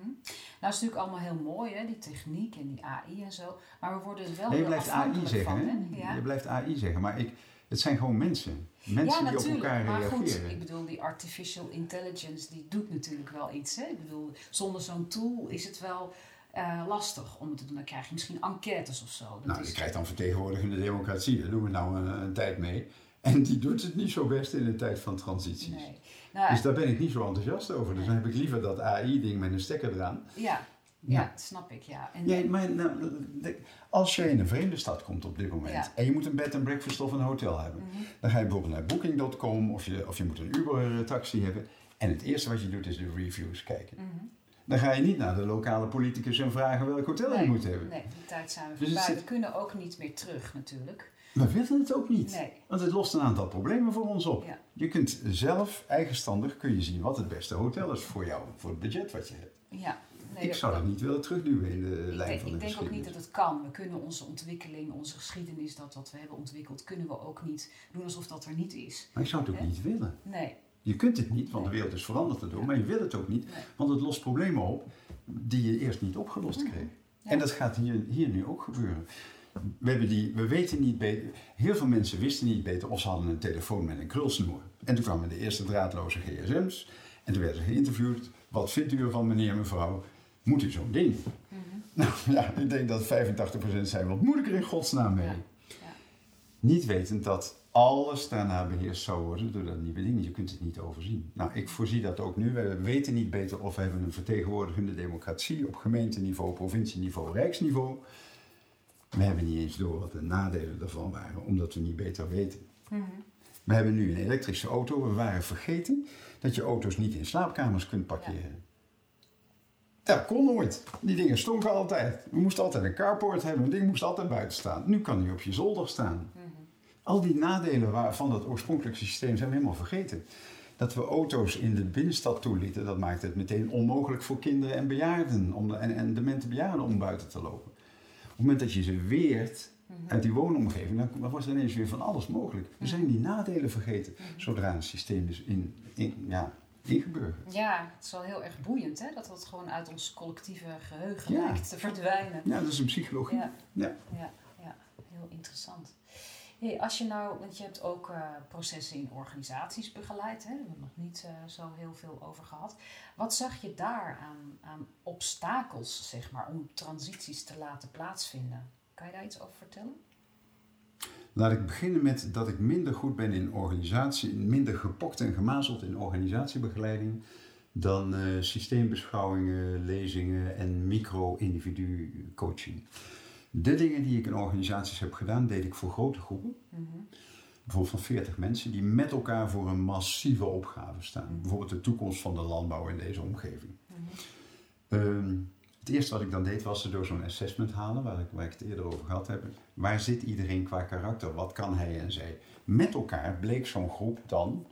Nou, is natuurlijk allemaal heel mooi, hè, die techniek en die AI en zo. Maar we worden er wel Nee, je heel blijft AI zeggen, van. hè? Ja, Je blijft AI zeggen, maar ik, het zijn gewoon mensen. Mensen ja die op natuurlijk. elkaar maar reageren. goed, ik bedoel, die artificial intelligence, die doet natuurlijk wel iets. Hè? Ik bedoel, zonder zo'n tool is het wel eh, lastig om het te doen. Dan krijg je misschien enquêtes of zo. Dat Nou, is, je krijgt dan vertegenwoordigende democratie, daar doen we nou een, een tijd mee. En die doet het niet zo best in een tijd van transities. Nee. Nou, Dus daar ben ik niet zo enthousiast over. Dus dan heb ik liever dat AI-ding met een stekker eraan. ja, ja, snap ik, ja. En, Ja, maar nou, de- als je in een vreemde stad komt op dit moment Ja. en je moet een bed en breakfast of een hotel hebben, dan ga je bijvoorbeeld naar booking.com of je, of je moet een Uber-taxi hebben. En het eerste wat je doet is de reviews kijken. Mhm. Dan ga je niet naar de lokale politicus en vragen welk hotel nee, je moet hebben. Nee, die tijd zijn we Dus voorbij. We kunnen ook niet meer terug natuurlijk. We willen het ook niet. Nee. Want het lost een aantal problemen voor ons op. Ja. Je kunt zelf, eigenstandig, kun je zien wat het beste hotel is voor jou, voor het budget wat je hebt. Ja. Nee, ik zou dat niet willen terugduwen in de Ik lijn denk, van de ik denk ook niet dat het kan. We kunnen onze ontwikkeling, onze geschiedenis, dat wat we hebben ontwikkeld, kunnen we ook niet doen alsof dat er niet is. Maar ik zou het ook niet willen. Nee, Je kunt het niet, want de wereld is veranderd erdoor, maar je wil het ook niet, Nee. want het lost problemen op die je eerst niet opgelost kreeg. Mhm. Ja. En dat gaat hier, hier nu ook gebeuren. We, hebben die, we weten niet beter, heel veel mensen wisten niet beter of ze hadden een telefoon met een krulsnoer. En toen kwamen de eerste draadloze gsm's en toen werden ze geïnterviewd. Wat vindt u ervan, meneer en mevrouw? Moet u zo'n ding? Mhm. Nou ja, ik denk dat 85% zijn, wat moet ik er in godsnaam mee? Ja. Ja. Niet wetend dat alles daarna beheerst zou worden door dat nieuwe ding. Je kunt het niet overzien. Nou, ik voorzie dat ook nu. We weten niet beter of we hebben een vertegenwoordigende democratie op gemeenteniveau, provincieniveau, rijksniveau. We hebben niet eens door wat de nadelen daarvan waren, omdat we niet beter weten. Mhm. We hebben nu een elektrische auto. We waren vergeten dat je auto's niet in slaapkamers kunt parkeren. Dat kon nooit. Die dingen stonken altijd. We moesten altijd een carport hebben. Een ding moest altijd buiten staan. Nu kan hij op je zolder staan. Mhm. Al die nadelen van dat oorspronkelijke systeem zijn we helemaal vergeten. Dat we auto's in de binnenstad toelieten, dat maakt het meteen onmogelijk voor kinderen en bejaarden om de, en, en demente bejaarden om buiten te lopen. Op het moment dat je ze weert uit die woonomgeving, dan, wordt er ineens weer van alles mogelijk. We zijn die nadelen vergeten zodra een systeem is in, in, ja, ingeburgerd. ja, het is wel heel erg boeiend hè, dat dat gewoon uit ons collectieve geheugen Ja. lijkt te verdwijnen. Ja, dat is een psychologie. Ja. Ja. Ja, ja, heel interessant. Hey, als je nou, want je hebt ook uh, processen in organisaties begeleid, hè? daar hebben we nog niet uh, zo heel veel over gehad. Wat zag je daar aan, aan obstakels, zeg maar, om transities te laten plaatsvinden? Kan je daar iets over vertellen? Laat ik beginnen met dat ik minder goed ben in organisatie, minder gepokt en gemazeld in organisatiebegeleiding dan uh, systeembeschouwingen, lezingen en micro-individu coaching. De dingen die ik in organisaties heb gedaan, deed ik voor grote groepen. Mhm. Bijvoorbeeld van 40 mensen die met elkaar voor een massieve opgave staan. Mhm. Bijvoorbeeld de toekomst van de landbouw in deze omgeving. Mm het eerste wat ik dan deed was ze door zo'n assessment halen, waar ik, waar ik het eerder over gehad heb. Waar zit iedereen qua karakter? Wat kan hij en zij? Met elkaar bleek zo'n groep dan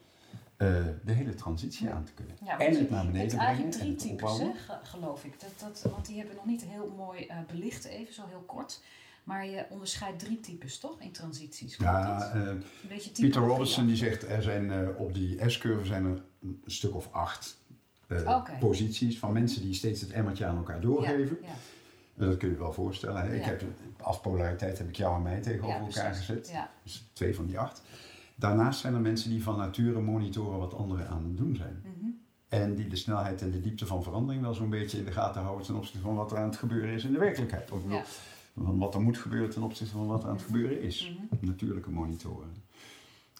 uh, de hele transitie aan te kunnen. Ja, en het naar beneden brengen. eigenlijk drie types, hè, geloof ik. Dat, dat, want die hebben nog niet heel mooi uh, belicht, even zo heel kort. Maar je onderscheidt drie types, toch, in transities? Ja, uh, Peter Robinson die zegt, er zijn op die S-curve zijn er een stuk of acht posities van mensen die steeds het emmertje aan elkaar doorgeven. Ja, ja. Dat kun je wel voorstellen. Hè? Ik heb, als polariteit heb ik jou en mij tegenover elkaar gezet. Dus twee van die acht. Daarnaast zijn er mensen die van nature monitoren wat anderen aan het doen zijn. Mm -hmm. En die de snelheid en de diepte van verandering wel zo'n beetje in de gaten houden ten opzichte van wat er aan het gebeuren is in de werkelijkheid. Of van wat er moet gebeuren ten opzichte van wat er aan het gebeuren is. Mm -hmm. Natuurlijke monitoren.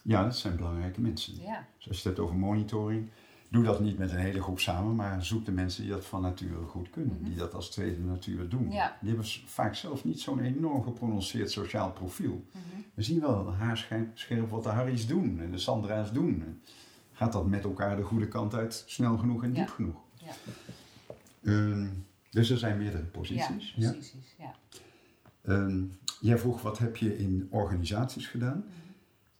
Ja, dat zijn belangrijke mensen. Ja. Dus als je het hebt over monitoring, doe dat niet met een hele groep samen, maar zoek de mensen die dat van nature goed kunnen. Mhm. Die dat als tweede natuur doen. Die hebben vaak zelf niet zo'n enorm geprononceerd sociaal profiel. Mhm. We zien wel haarscherp wat de Harry's doen en de Sandra's doen. Gaat dat met elkaar de goede kant uit snel genoeg en diep genoeg? Ja. Um, dus er zijn meerdere posities. Ja, precies. Ja. Um, jij vroeg wat heb je in organisaties gedaan? Mm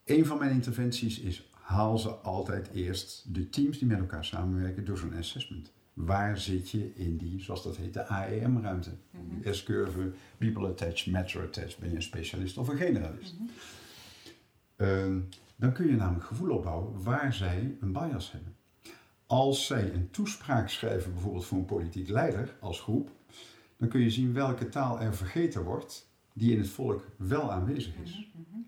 Een van mijn interventies is haal ze altijd eerst de teams die met elkaar samenwerken door zo'n assessment. Waar zit je in die, zoals dat heet, de AEM-ruimte? Mm S-curve, people attached, matter attached. Ben je een specialist of een generalist? Mhm. Ehm, dan kun je namelijk gevoel opbouwen waar zij een bias hebben. Als zij een toespraak schrijven, bijvoorbeeld voor een politiek leider als groep, dan kun je zien welke taal er vergeten wordt die in het volk wel aanwezig is. Mhm, mhm.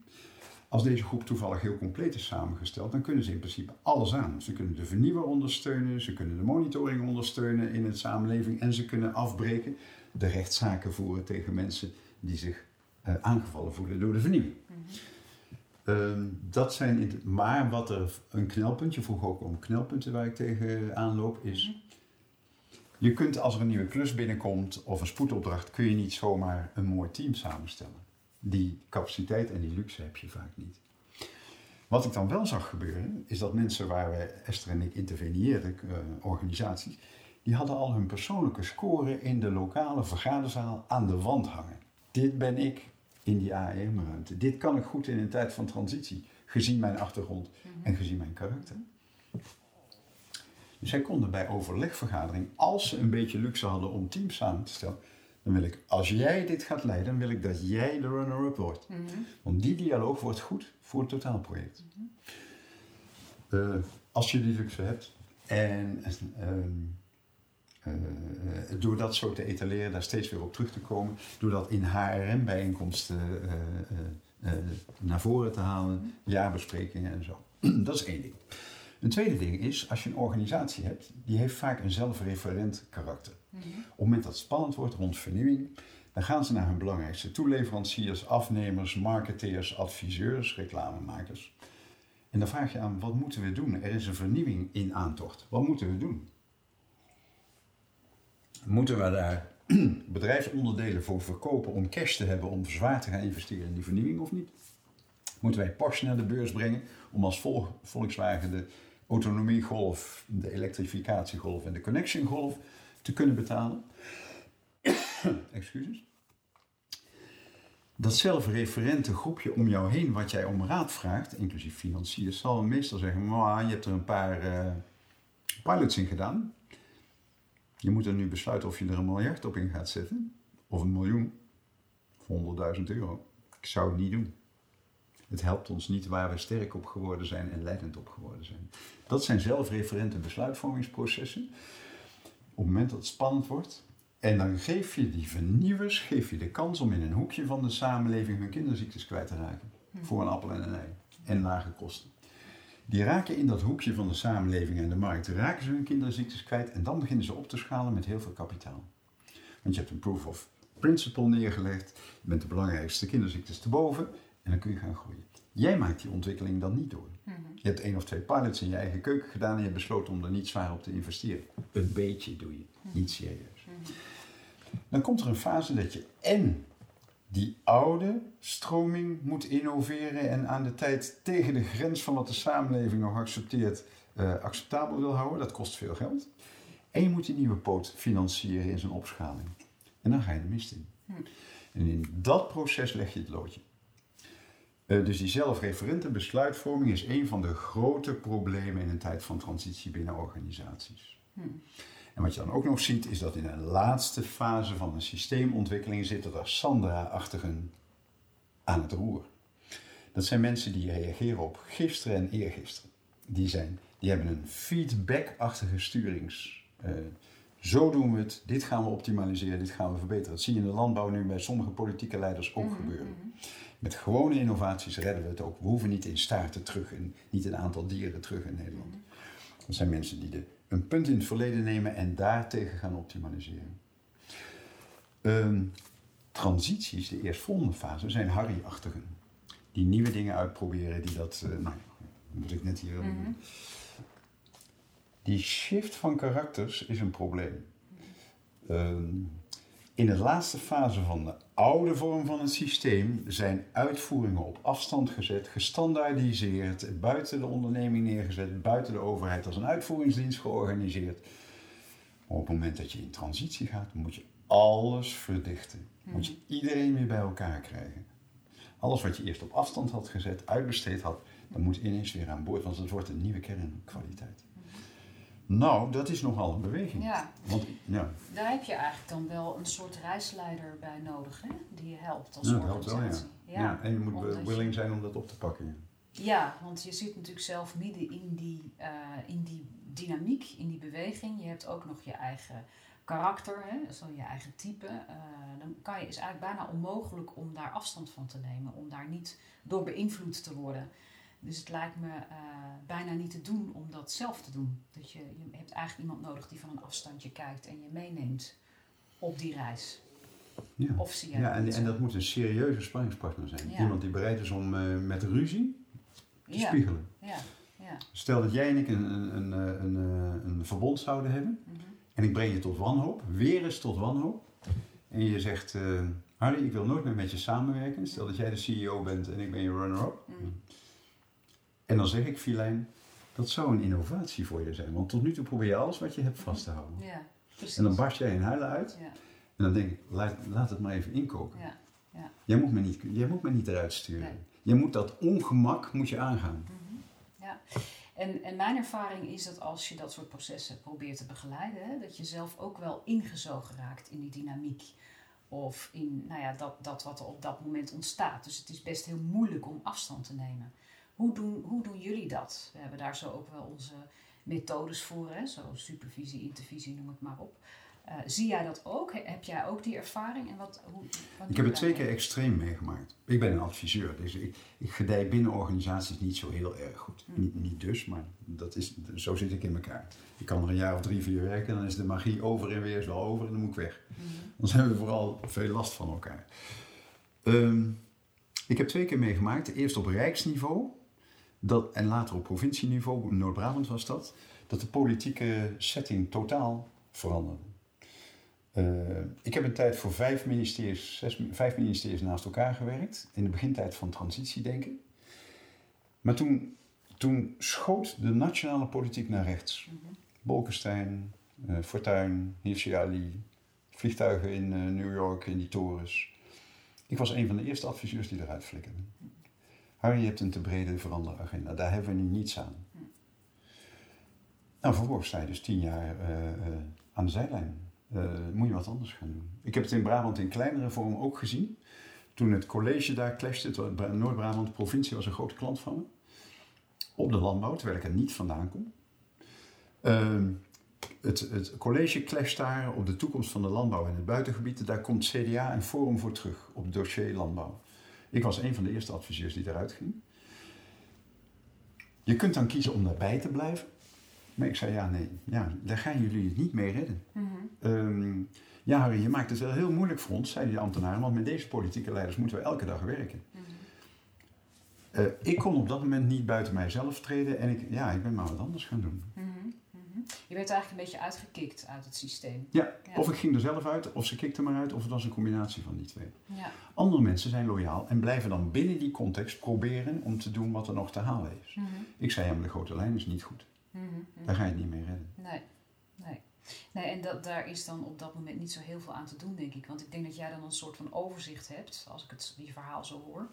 Als deze groep toevallig heel compleet is samengesteld, dan kunnen ze in principe alles aan. Ze kunnen de vernieuwer ondersteunen, ze kunnen de monitoring ondersteunen in het samenleving en ze kunnen afbreken, de rechtszaken voeren tegen mensen die zich uh, aangevallen voelen door de vernieuwing. Mm dat zijn maar wat er een knelpunt, je vroeg ook om knelpunten waar ik tegen aanloop, is. Mhm. Je kunt als er een nieuwe klus binnenkomt of een spoedopdracht, kun je niet zomaar een mooi team samenstellen die capaciteit en die luxe heb je vaak niet. Wat ik dan wel zag gebeuren, is dat mensen waar we, Esther en ik, interveneerden, uh, organisaties, die hadden al hun persoonlijke score in de lokale vergaderzaal aan de wand hangen. Dit ben ik in die AEM-ruimte. Dit kan ik goed in een tijd van transitie, gezien mijn achtergrond mhm. en gezien mijn karakter. Dus zij konden bij overlegvergadering, als ze een beetje luxe hadden om teams samen te stellen, dan wil ik, als jij dit gaat leiden, wil ik dat jij de runner-up wordt. Mhm. Want die dialoog wordt goed voor het totaalproject. Mm als je die luxe hebt en uh, door dat zo te etaleren, daar steeds weer op terug te komen, door dat in HRM-bijeenkomsten naar voren te halen, mhm. jaarbesprekingen en zo. dat is één ding. Een tweede ding is, als je een organisatie hebt, die heeft vaak een zelfreferent karakter. Op het moment dat het spannend wordt rond vernieuwing, dan gaan ze naar hun belangrijkste toeleveranciers, afnemers, marketeers, adviseurs, reclamemakers. En dan vraag je aan, wat moeten we doen? Er is een vernieuwing in aantocht. Wat moeten we doen? Moeten we daar bedrijfsonderdelen voor verkopen om cash te hebben om zwaar te gaan investeren in die vernieuwing of niet? Moeten wij Porsche naar de beurs brengen om als Volkswagen de autonomiegolf, de elektrificatiegolf en de connectiongolf te kunnen betalen. Excuses. Dat zelfreferente groepje om jou heen, wat jij om raad vraagt, inclusief financiers, zal meestal zeggen: je hebt er een paar uh, pilots in gedaan. Je moet er nu besluiten of je er een miljard op in gaat zetten, of een miljoen, of 100.000 euro. Ik zou het niet doen. Het helpt ons niet waar we sterk op geworden zijn en leidend op geworden zijn. Dat zijn zelfreferente besluitvormingsprocessen. Op het moment dat het spannend wordt, en dan geef je die vernieuwers geef je de kans om in een hoekje van de samenleving hun kinderziektes kwijt te raken. voor een appel en een ei. En lage kosten. Die raken in dat hoekje van de samenleving en de markt, raken ze hun kinderziektes kwijt en dan beginnen ze op te schalen met heel veel kapitaal. Want je hebt een proof of principle neergelegd, je bent de belangrijkste kinderziektes te boven en dan kun je gaan groeien. Jij maakt die ontwikkeling dan niet door. Je hebt één of twee pilots in je eigen keuken gedaan en je hebt besloten om er niet zwaar op te investeren. Een beetje doe je, niet serieus. Dan komt er een fase dat je en die oude stroming moet innoveren en aan de tijd tegen de grens van wat de samenleving nog accepteert, uh, acceptabel wil houden. Dat kost veel geld. En je moet die nieuwe poot financieren in zijn opschaling. En dan ga je de mist in. En in dat proces leg je het loodje. Uh, dus die zelfreferente besluitvorming is een van de grote problemen in een tijd van transitie binnen organisaties. En wat je dan ook nog ziet, is dat in de laatste fase van een systeemontwikkeling zitten er Sandra-achtigen aan het roer. Dat zijn mensen die reageren op gisteren en eergisteren. Die, zijn, die hebben een feedback-achtige sturings. Uh, zo doen we het, dit gaan we optimaliseren, dit gaan we verbeteren. Dat zie je in de landbouw nu bij sommige politieke leiders ook gebeuren. Met gewone innovaties redden we het ook. We hoeven niet in staarten terug en niet een aantal dieren terug in Nederland. Dat zijn mensen die de een punt in het verleden nemen en daartegen gaan optimaliseren. Um, transities, de eerstvolgende fase, zijn Harry-achtigen. Die nieuwe dingen uitproberen, die dat, uh, nou, moet ik net hier. Mm -hmm. Die shift van karakters is een probleem. Um, in de laatste fase van de oude vorm van het systeem zijn uitvoeringen op afstand gezet, gestandaardiseerd, buiten de onderneming neergezet, buiten de overheid als een uitvoeringsdienst georganiseerd. Maar op het moment dat je in transitie gaat, moet je alles verdichten. Moet je iedereen weer bij elkaar krijgen. Alles wat je eerst op afstand had gezet, uitbesteed had, dat moet ineens weer aan boord, want het wordt een nieuwe kernkwaliteit. Nou, dat is nogal een beweging. Ja. Want, ja. Daar heb je eigenlijk dan wel een soort reisleider bij nodig, hè? die je helpt als ja, dat helpt wel, ja. ja. En je moet Omdat willing je- zijn om dat op te pakken. Ja, want je zit natuurlijk zelf midden in die, eh, in die dynamiek, in die beweging. Je hebt ook nog je eigen karakter, hè? zo je eigen type. Eh, dan kan je, is eigenlijk bijna onmogelijk om daar afstand van te nemen, om daar niet door beïnvloed te worden. Dus het lijkt me eh, bijna niet te doen om dat zelf te doen. Dat je, je hebt eigenlijk iemand nodig die van een afstandje kijkt en je meeneemt op die reis. Ja. Of zie jij Ja, en, en dat moet een serieuze spanningspartner zijn. Ja. Iemand die bereid is om eh, met ruzie te ja, spiegelen. ja, ja. Stel dat jij en ik een, een, een, eh, een, een verbond zouden hebben. Mhm. En ik breng je tot wanhoop, weer eens tot wanhoop. En je zegt, eh, Harry, ik wil nooit meer met je samenwerken. Stel dat jij de CEO bent en ik ben je runner-up. Mhm. En dan zeg ik, Filijn, dat zou een innovatie voor je zijn. Want tot nu toe probeer je alles wat je hebt vast te houden. ja, precies. En dan barst jij in huilen uit. ja, En dan denk ik, laat, laat het maar even inkoken. ja, ja. Jij moet me niet, jij moet me niet eruit sturen. Nee. Je moet dat ongemak moet je aangaan. Ja, en, en mijn ervaring is dat als je dat soort processen probeert te begeleiden, hè, dat je zelf ook wel ingezogen raakt in die dynamiek. Of in nou ja, dat, dat wat er op dat moment ontstaat. Dus het is best heel moeilijk om afstand te nemen. Hoe doen, hoe doen jullie dat? We hebben daar zo ook wel onze methodes voor, hè? zo supervisie, intervisie, noem het maar op. Eh, zie jij dat ook? He- Heb jij ook die ervaring? En wat, hoe, wat Ik heb het twee keer extreem meegemaakt. Ik ben een adviseur, dus ik, ik gedij binnen organisaties niet zo heel erg goed. Hm. Niet, niet dus, maar dat is, zo zit ik in elkaar. Ik kan er een jaar of drie, vier werken, dan is de magie over en weer is wel over en dan moet ik weg. Mhm. Dan hebben we vooral veel last van elkaar. Ehm, ik heb twee keer meegemaakt. Eerst op rijksniveau dat, en later op provincieniveau, in Noord-Brabant was dat, dat de politieke setting totaal veranderde. Eh, ik heb een tijd voor vijf ministeries, zes, vijf ministeries naast elkaar gewerkt. In de begintijd van transitiedenken. Maar toen, toen schoot de nationale politiek naar rechts. Mhm. Bolkestein, eh Fortuyn, Hirsi Ali, vliegtuigen in eh, New York, in die torens. Ik was een van de eerste adviseurs die eruit flikkerden. Harry, je hebt een te brede veranderagenda. Daar hebben we nu niets aan. Nou, vervolgens sta je dus tien jaar eh, eh, aan de zijlijn. Eh, moet je wat anders gaan doen. Ik heb het in Brabant in kleinere vorm ook gezien. Toen het college daar clashte, Noord-Brabant, provincie, was een grote klant van me. Op de landbouw, terwijl ik er niet vandaan kom. Ehm, het, het college clasht daar op de toekomst van de landbouw in het buitengebied. Daar komt CDA en Forum voor terug op dossier landbouw. Ik was een van de eerste adviseurs die eruit ging. Je kunt dan kiezen om daarbij te blijven. Maar ik zei, ja, nee, ja, daar gaan jullie het niet mee redden. Mhm. Ehm, ja, Harry, je maakt het wel heel moeilijk voor ons, zeiden die ambtenaren, want met deze politieke leiders moeten we elke dag werken. Mhm. Eh, ik kon op dat moment niet buiten mijzelf treden en ik, ja, ik ben maar wat anders gaan doen. Mhm. Je werd eigenlijk een beetje uitgekikt uit het systeem. Ja, Ja. of ik ging er zelf uit, of ze kikten maar uit, of het was een combinatie van die twee. Ja. Andere mensen zijn loyaal en blijven dan binnen die context proberen om te doen wat er nog te halen is. Mhm. Ik zei, ja, maar de grote lijn is niet goed. Mhm. Mhm. Daar ga je het niet mee redden. Nee, nee. Nee, en dat, daar is dan op dat moment niet zo heel veel aan te doen, denk ik. Want ik denk dat jij dan een soort van overzicht hebt, als ik het, die verhaal zo hoor.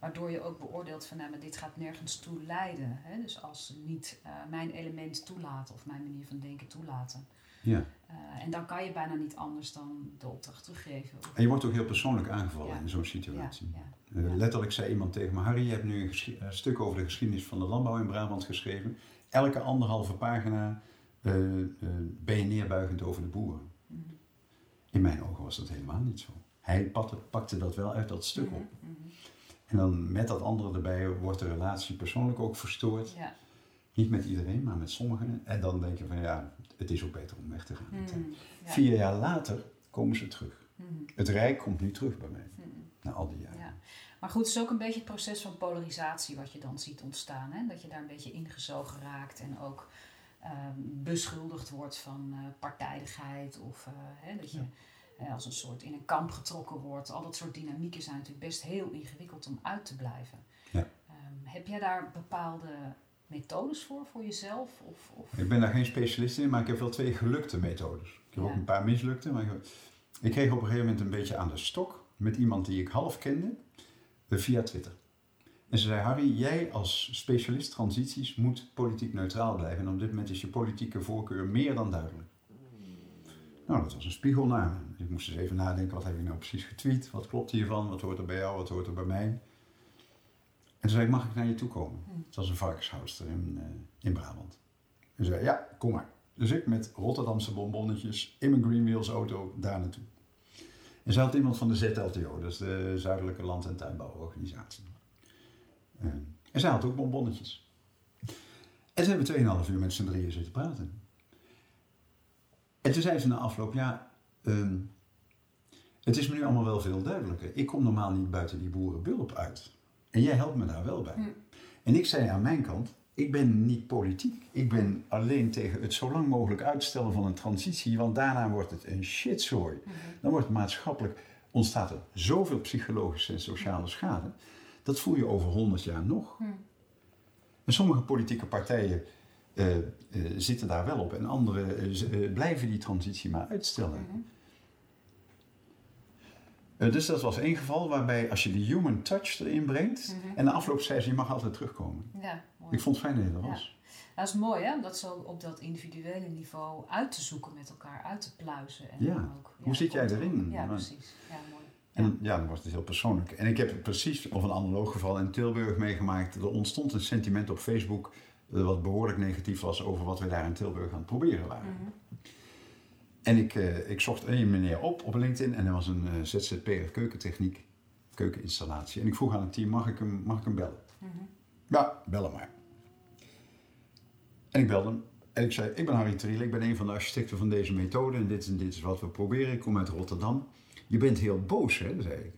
Waardoor je ook beoordeelt van, nou, maar dit gaat nergens toe leiden. Hè? Dus als ze niet eh, mijn element toelaten of mijn manier van denken toelaten. Ja. Eh, en dan kan je bijna niet anders dan de opdracht teruggeven. En je wordt ook heel persoonlijk aangevallen Ja. in zo'n ja, situatie. ja. Eh, letterlijk zei iemand tegen me, Harry, je hebt nu een, stuk over de geschiedenis van de landbouw in Brabant geschreven. Elke anderhalve pagina ben je neerbuigend over de boeren. Mhm. In mijn ogen was dat helemaal niet zo. Hij pakte, pakte dat wel uit dat stuk op. En dan met dat andere erbij wordt de relatie persoonlijk ook verstoord. Ja. Niet met iedereen, maar met sommigen. En dan denk je van ja, het is ook beter om weg te gaan. Ja. Vier jaar later komen ze terug. Mhm. Het Rijk komt nu terug bij mij, Mhm. na al die jaren. Ja. Maar goed, het is ook een beetje het proces van polarisatie wat je dan ziet ontstaan. Hè? Dat je daar een beetje ingezogen raakt en ook ehm, beschuldigd wordt van eh, partijdigheid. Of eh, hè, dat je als een soort in een kamp getrokken wordt. Al dat soort dynamieken zijn natuurlijk best heel ingewikkeld om uit te blijven. Ja. Ehm, heb jij daar bepaalde methodes voor, voor jezelf? Of, of... Ik ben daar geen specialist in, maar ik heb wel twee gelukte methodes. Ik heb Ja. ook een paar mislukte. Maar ik, ik kreeg op een gegeven moment een beetje aan de stok met iemand die ik half kende eh, via Twitter. En ze zei, Harry, jij als specialist transities moet politiek neutraal blijven. En op dit moment is je politieke voorkeur meer dan duidelijk. Nou, dat was een spiegel naar me. Ik moest eens even nadenken, wat heb ik nou precies getweet? Wat klopt hiervan? Wat hoort er bij jou? Wat hoort er bij mij? En toen zei ik, mag ik naar je toe komen? Hm. Het was een varkenshoudster in, eh, in Brabant. En zei, ja, kom maar. Dus ik met Rotterdamse bonbonnetjes in mijn Greenwheels auto daar naartoe. En ze had iemand van de ZLTO, dat is de Zuidelijke Land- en Tuinbouworganisatie. Eh, en zij had ook bonbonnetjes. En ze hebben 2,5 uur met z'n drieën zitten praten. En toen zei ze na afloop, ja, ehm, het is me nu allemaal wel veel duidelijker. Ik kom normaal niet buiten die boerenbulp uit. En jij helpt me daar wel bij. Hm. En ik zei aan mijn kant, ik ben niet politiek. Ik ben alleen tegen het zo lang mogelijk uitstellen van een transitie, want daarna wordt het een shitzooi. Mhm. Dan wordt maatschappelijk, ontstaat er zoveel psychologische en sociale schade. Dat voel je over 100 jaar nog. En sommige politieke partijen eh, eh, zitten daar wel op en andere eh, blijven die transitie maar uitstellen. Mhm. Dus dat was één geval waarbij als je de human touch erin brengt Mhm. en de afloop zei ze je mag altijd terugkomen. Ja, mooi. Ik vond het fijn dat je er Ja. was. Dat is mooi, hè? Om dat zo op dat individuele niveau uit te zoeken met elkaar, uit te pluizen. En Ja. ook, Hoe zit jij erin? Ja, precies. Ja, mooi. En Ja. dan- ja, wordt het heel persoonlijk. En ik heb precies, of een analoog geval in Tilburg meegemaakt. Er ontstond een sentiment op Facebook wat behoorlijk negatief was over wat we daar in Tilburg aan het proberen waren. Mhm. En ik, eh, ik zocht één meneer op op LinkedIn en er was een eh, ZZP'er keukentechniek, keukeninstallatie. En ik vroeg aan het team, mag ik hem, mag ik hem bellen? Mhm. Ja, bel hem maar. En ik belde hem. En ik zei, ik ben Harry Triel, ik ben een van de architecten van deze methode en dit en dit is wat we proberen. Ik kom uit Rotterdam. Je bent heel boos, hè, zei ik.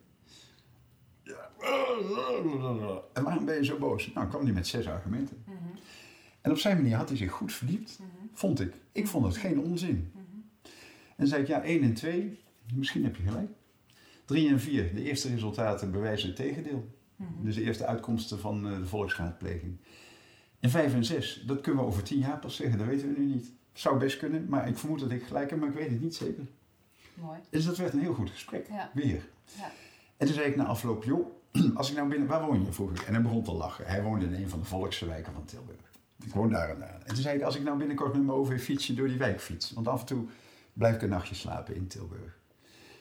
Ja. En waarom ben je zo boos? Nou, kwam hij met zes argumenten. En op zijn manier had hij zich goed verdiept, Mhm. vond ik. Ik vond het geen onzin. Mhm. En dan zei ik, ja, 1 en 2, misschien heb je gelijk. 3 en 4, de eerste resultaten bewijzen het tegendeel. Mhm. Dus de eerste uitkomsten van eh, de volksraadpleging. En 5 en 6, dat kunnen we over 10 jaar pas zeggen, dat weten we nu niet. Zou best kunnen, maar ik vermoed dat ik gelijk heb, maar ik weet het niet zeker. Mooi. Dus dat werd een heel goed gesprek, Ja. weer. Ja. En toen zei ik na afloop, joh, als ik nou binnen, waar woon je? vroeg ik. En hij begon te lachen. Hij woonde in een van de volkse wijken van Tilburg. Ik woon daar en daar. En toen zei ik, als ik nou binnenkort met mijn OV fietsje door die wijk fiets. Want af en toe blijf ik een nachtje slapen in Tilburg.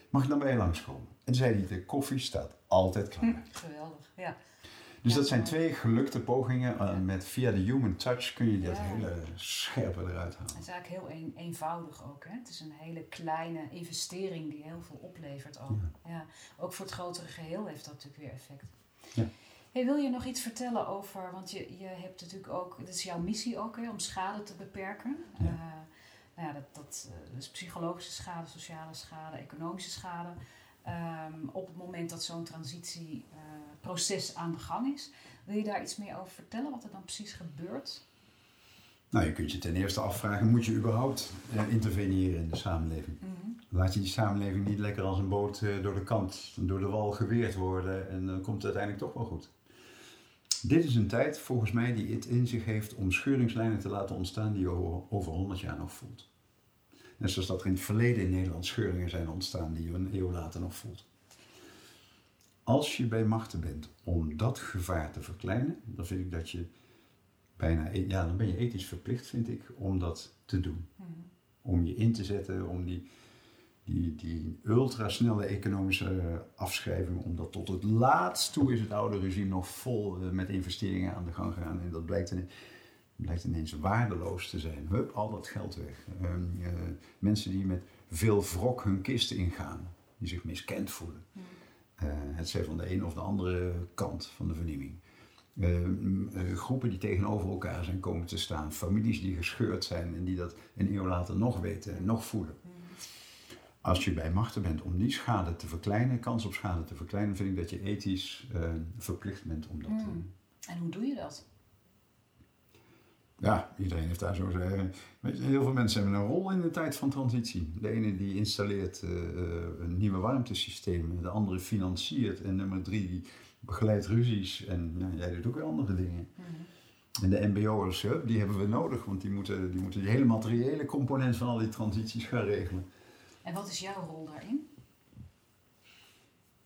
Mag ik dan bij je langskomen? En toen zei hij, de koffie staat altijd klaar. Geweldig. Ja. Dus Ja, dat zijn twee gelukte pogingen. eh, met via de human touch kun je dat Ja. hele scherpe eruit halen. Het is eigenlijk heel een, eenvoudig ook. Hè? Het is een hele kleine investering die heel veel oplevert ook. Ja. Ook voor het grotere geheel heeft dat natuurlijk weer effect. Hey, wil je nog iets vertellen over, want je, je hebt natuurlijk ook, dat is jouw missie ook, hè, om schade te beperken. Ja. Eh, nou ja, dat, dat eh, is psychologische schade, sociale schade, economische schade. Ehm, op het moment dat zo'n transitieproces aan de gang is. Wil je daar iets meer over vertellen, wat er dan precies gebeurt? Nou, je kunt je ten eerste afvragen, moet je überhaupt eh, interveneren in de samenleving? Laat je die samenleving niet lekker als een boot eh, door de kant, door de wal geweerd worden en dan komt het uiteindelijk toch wel goed. Dit is een tijd, volgens mij, die het in zich heeft om scheuringslijnen te laten ontstaan die je over, over 100 jaar nog voelt. Net zoals dat er in het verleden in Nederland scheuringen zijn ontstaan die je een eeuw later nog voelt. Als je bij machten bent om dat gevaar te verkleinen, dan vind ik dat je bijna, e- ja, dan ben je ethisch verplicht, vind ik, om dat te doen. Om je in te zetten, om die, die, die ultrasnelle economische afschrijving, om dat tot het laatst toe is het oude regime nog vol eh, met investeringen aan de gang gegaan. En dat blijkt, ine- blijkt ineens waardeloos te zijn. Hup, al dat geld weg. Ehm, eh, mensen die met veel wrok hun kisten ingaan, die zich miskend voelen. Eh, het zij van de een of de andere kant van de vernieuwing. Eh, m, eh, groepen die tegenover elkaar zijn komen te staan. Families die gescheurd zijn en die dat een eeuw later nog weten en nog voelen. Als je bij machten bent om die schade te verkleinen, kans op schade te verkleinen, vind ik dat je ethisch eh, verplicht bent om dat te doen. En hoe doe je dat? Ja, iedereen heeft daar zo zijn. Weet je, heel veel mensen hebben een rol in de tijd van transitie. De ene die installeert eh, eh, een nieuwe warmtesysteem, de andere financiert en nummer drie die begeleidt ruzies en jij doet ook weer andere dingen. En de MBO'ers, die hebben we nodig, want die moeten, die moeten die hele materiële component van al die transities gaan regelen. En wat is jouw rol daarin?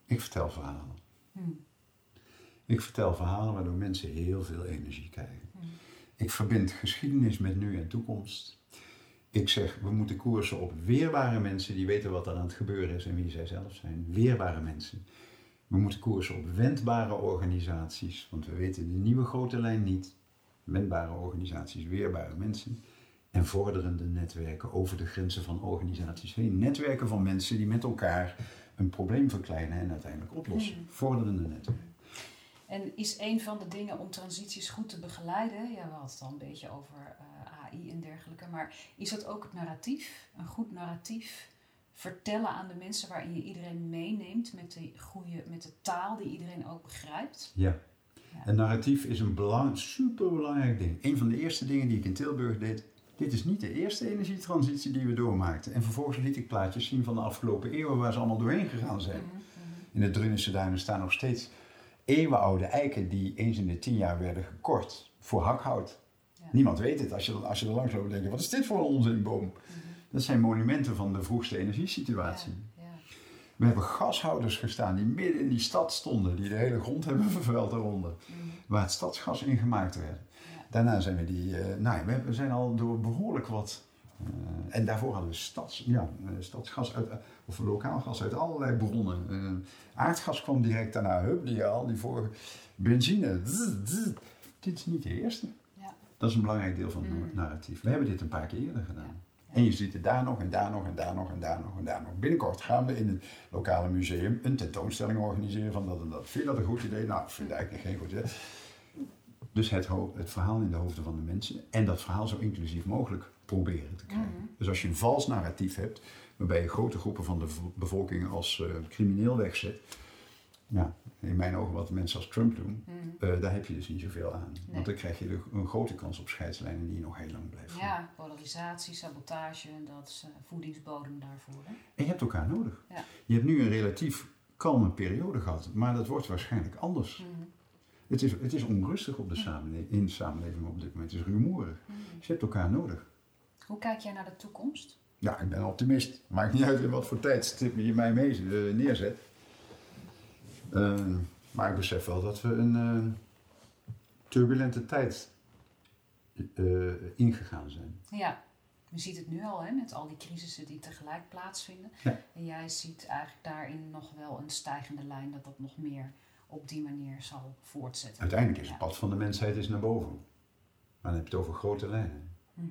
Ik vertel verhalen. Hmm. Ik vertel verhalen waardoor mensen heel veel energie krijgen. Ik verbind geschiedenis met nu en toekomst. Ik zeg, we moeten koersen op weerbare mensen die weten wat er aan het gebeuren is en wie zij zelf zijn. Weerbare mensen. We moeten koersen op wendbare organisaties, want we weten de nieuwe grote lijn niet. Wendbare organisaties, weerbare mensen. En vorderende netwerken over de grenzen van organisaties heen. Netwerken van mensen die met elkaar een probleem verkleinen en uiteindelijk oplossen. Vorderende netwerken. En is een van de dingen om transities goed te begeleiden, ja, we hadden het al een beetje over eh, AI en dergelijke, maar is dat ook het narratief? Een goed narratief vertellen aan de mensen waarin je iedereen meeneemt met de, goede, met de taal die iedereen ook begrijpt? Ja. Een narratief is een belang, superbelangrijk ding. Een van de eerste dingen die ik in Tilburg deed. Dit is niet de eerste energietransitie die we doormaakten. En vervolgens liet ik plaatjes zien van de afgelopen eeuwen waar ze allemaal doorheen gegaan zijn. In de Drunense duinen staan nog steeds eeuwenoude eiken die eens in de tien jaar werden gekort voor hakhout. Ja. Niemand weet het. Als je, als je er langs loopt, denk je, wat is dit voor een onzinboom? Dat zijn monumenten van de vroegste energiesituatie. Ja, ja. We hebben gashouders gestaan die midden in die stad stonden, die de hele grond hebben vervuild daaronder, waar het stadsgas in gemaakt werd. Daarna zijn we die, eh, nou, we zijn al door behoorlijk wat, eh, en daarvoor hadden we stads, ja, eh, stadsgas uit, of lokaal gas uit allerlei bronnen. Aardgas kwam direct daarna, hup, die al, die vorige benzine. Dit is niet de eerste. Ja. Dat is een belangrijk deel van het narratief. We hebben dit een paar keer eerder gedaan. En je ziet het daar nog en daar nog en daar nog en daar nog en daar nog. Binnenkort gaan we in het lokale museum een tentoonstelling organiseren van dat en dat. Vind je dat een goed idee? Nou, ik vind het eigenlijk geen goed idee. Dus het, het verhaal in de hoofden van de mensen en dat verhaal zo inclusief mogelijk proberen te krijgen. Dus als je een vals narratief hebt, waarbij je grote groepen van de bevolking als eh, crimineel wegzet, ja, in mijn ogen wat mensen als Trump doen, eh, daar heb je dus niet zoveel aan. Want dan krijg je de- een grote kans op scheidslijnen die nog heel lang blijven. Ja, polarisatie, sabotage, dat is eh, voedingsbodem daarvoor. Hè? En je hebt elkaar nodig. Ja. Je hebt nu een relatief kalme periode gehad, maar dat wordt waarschijnlijk anders. Het, is, het is onrustig op de samenleving, in de samenleving op dit moment. Het is rumoerig. Dus je hebt elkaar nodig. Hoe kijk jij naar de toekomst? Ja, ik ben optimist. Maakt niet uit in wat voor tijdstip je mij mee eh, neerzet. Eh, maar ik besef wel dat we een eh, turbulente tijd ingegaan zijn. Ja, je ziet het nu al hè, met al die crisissen die tegelijk plaatsvinden. Ja. En jij ziet eigenlijk daarin nog wel een stijgende lijn dat dat nog meer op die manier zal voortzetten. Uiteindelijk is het pad van de mensheid is naar boven. Maar dan heb je het over grote lijnen. Mhm.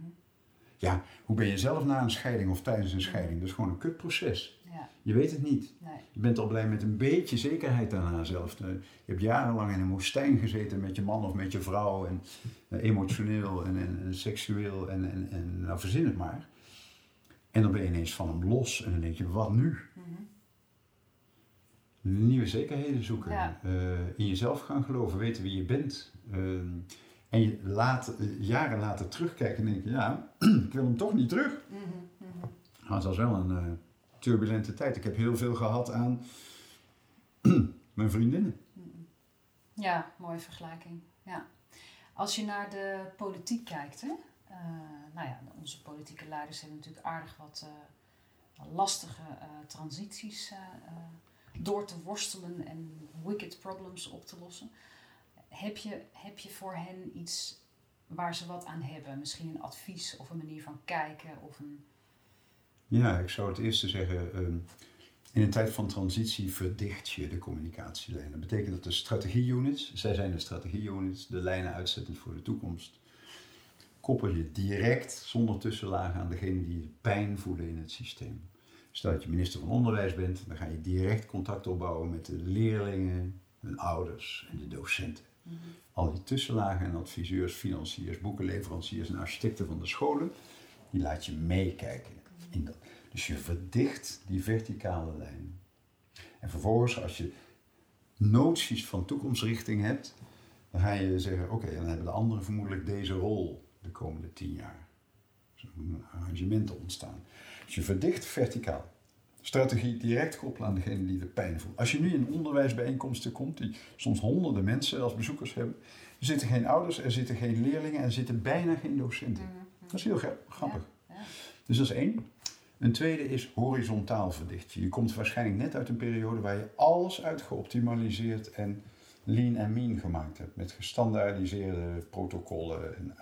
Ja, hoe ben je zelf na een scheiding of tijdens een scheiding? Dat is gewoon een kutproces. Ja. Je weet het niet. Nee. Je bent al blij met een beetje zekerheid daarna zelf. Eh, Je hebt jarenlang in een woestijn gezeten met je man of met je vrouw. En eh, emotioneel en, en, en seksueel en, en, en nou verzin het maar. En dan ben je ineens van hem los en dan denk je, wat nu? Mhm. Nieuwe zekerheden zoeken. Ja. eh, in jezelf gaan geloven, weten wie je bent. Eh, en je later, eh, jaren later terugkijken en denken, ja, ik wil hem toch niet terug. Mhm, mhm. Nou, het was wel een eh, turbulente tijd. Ik heb heel veel gehad aan mijn vriendinnen. Ja, mooie vergelijking. Ja. Als je naar de politiek kijkt, hè? nou ja, onze politieke leiders hebben natuurlijk aardig wat lastige transities door te worstelen en wicked problems op te lossen. Heb je, heb je voor hen iets waar ze wat aan hebben? Misschien een advies of een manier van kijken of een... Ja, ik zou het eerste zeggen. ehm, in een tijd van transitie verdicht je de communicatielijnen. Dat betekent dat de strategieunits, zij zijn de strategieunits, de lijnen uitzettend voor de toekomst, koppel je direct zonder tussenlagen aan degene die pijn voelen in het systeem. Stel dat je minister van Onderwijs bent, dan ga je direct contact opbouwen met de leerlingen, hun ouders en de docenten. Al die tussenlagen en adviseurs, financiers, boekenleveranciers en architecten van de scholen, die laat je meekijken in dat. Dus je verdicht die verticale lijn. En vervolgens, als je noties van toekomstrichting hebt, dan ga je zeggen: oké, dan hebben de anderen vermoedelijk deze rol de komende tien jaar. Dus er moeten arrangementen ontstaan. Dus je verdicht verticaal. Strategie direct koppelen aan degene die de pijn voelt. Als je nu in onderwijsbijeenkomsten komt, die soms honderden mensen als bezoekers hebben, er zitten geen ouders, er zitten geen leerlingen en er zitten bijna geen docenten. Dat is heel gra- grappig. Dus dat is één. Een tweede is horizontaal verdichten. Je komt waarschijnlijk net uit een periode waar je alles uitgeoptimaliseerd en lean en mean gemaakt hebt. Met gestandaardiseerde protocollen en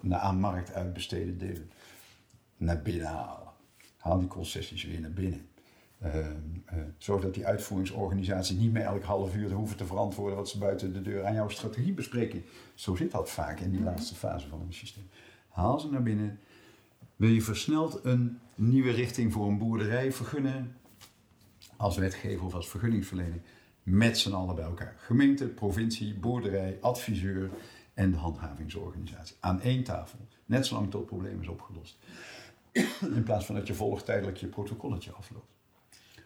naar aan markt uitbesteden delen. Naar binnen halen. Haal die concessies weer naar binnen. Eh, zorg dat die uitvoeringsorganisaties niet meer elk half uur hoeven te verantwoorden wat ze buiten de deur aan jouw strategie bespreken. Zo zit dat vaak in die laatste fase van een systeem. Haal ze naar binnen. Wil je versneld een nieuwe richting voor een boerderij vergunnen, als wetgever of als vergunningsverlener, met z'n allen bij elkaar. Gemeente, provincie, boerderij, adviseur en de handhavingsorganisatie. Aan één tafel. Net zolang tot het probleem is opgelost. In plaats van dat je volgtijdelijk je protocolletje afloopt.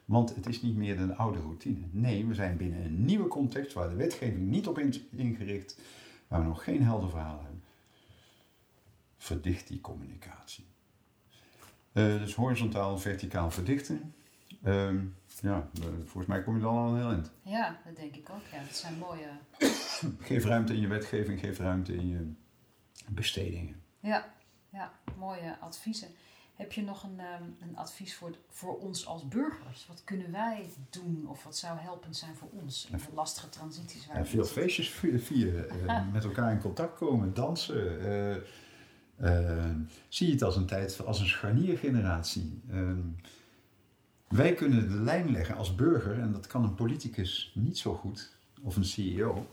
Want het is niet meer een oude routine. Nee, we zijn binnen een nieuwe context waar de wetgeving niet op is ingericht, waar we nog geen helder verhaal hebben. Verdicht die communicatie. Eh, dus horizontaal, verticaal verdichten. Ehm, ja, eh, volgens mij kom je dan al een heel eind. Ja, dat denk ik ook. Ja, dat zijn mooie... Geef ruimte in je wetgeving, geef ruimte in je bestedingen. Ja, ja, mooie adviezen. Heb je nog een, ehm, een advies voor, voor ons als burgers? Wat kunnen wij doen of wat zou helpend zijn voor ons in de lastige transities waar we veel feestjes vi- vieren, eh, met elkaar in contact komen, dansen. eh, eh, zie het als een tijd, als een scharniergeneratie. Eh, wij kunnen de lijn leggen als burger, en dat kan een politicus niet zo goed, of een CEO.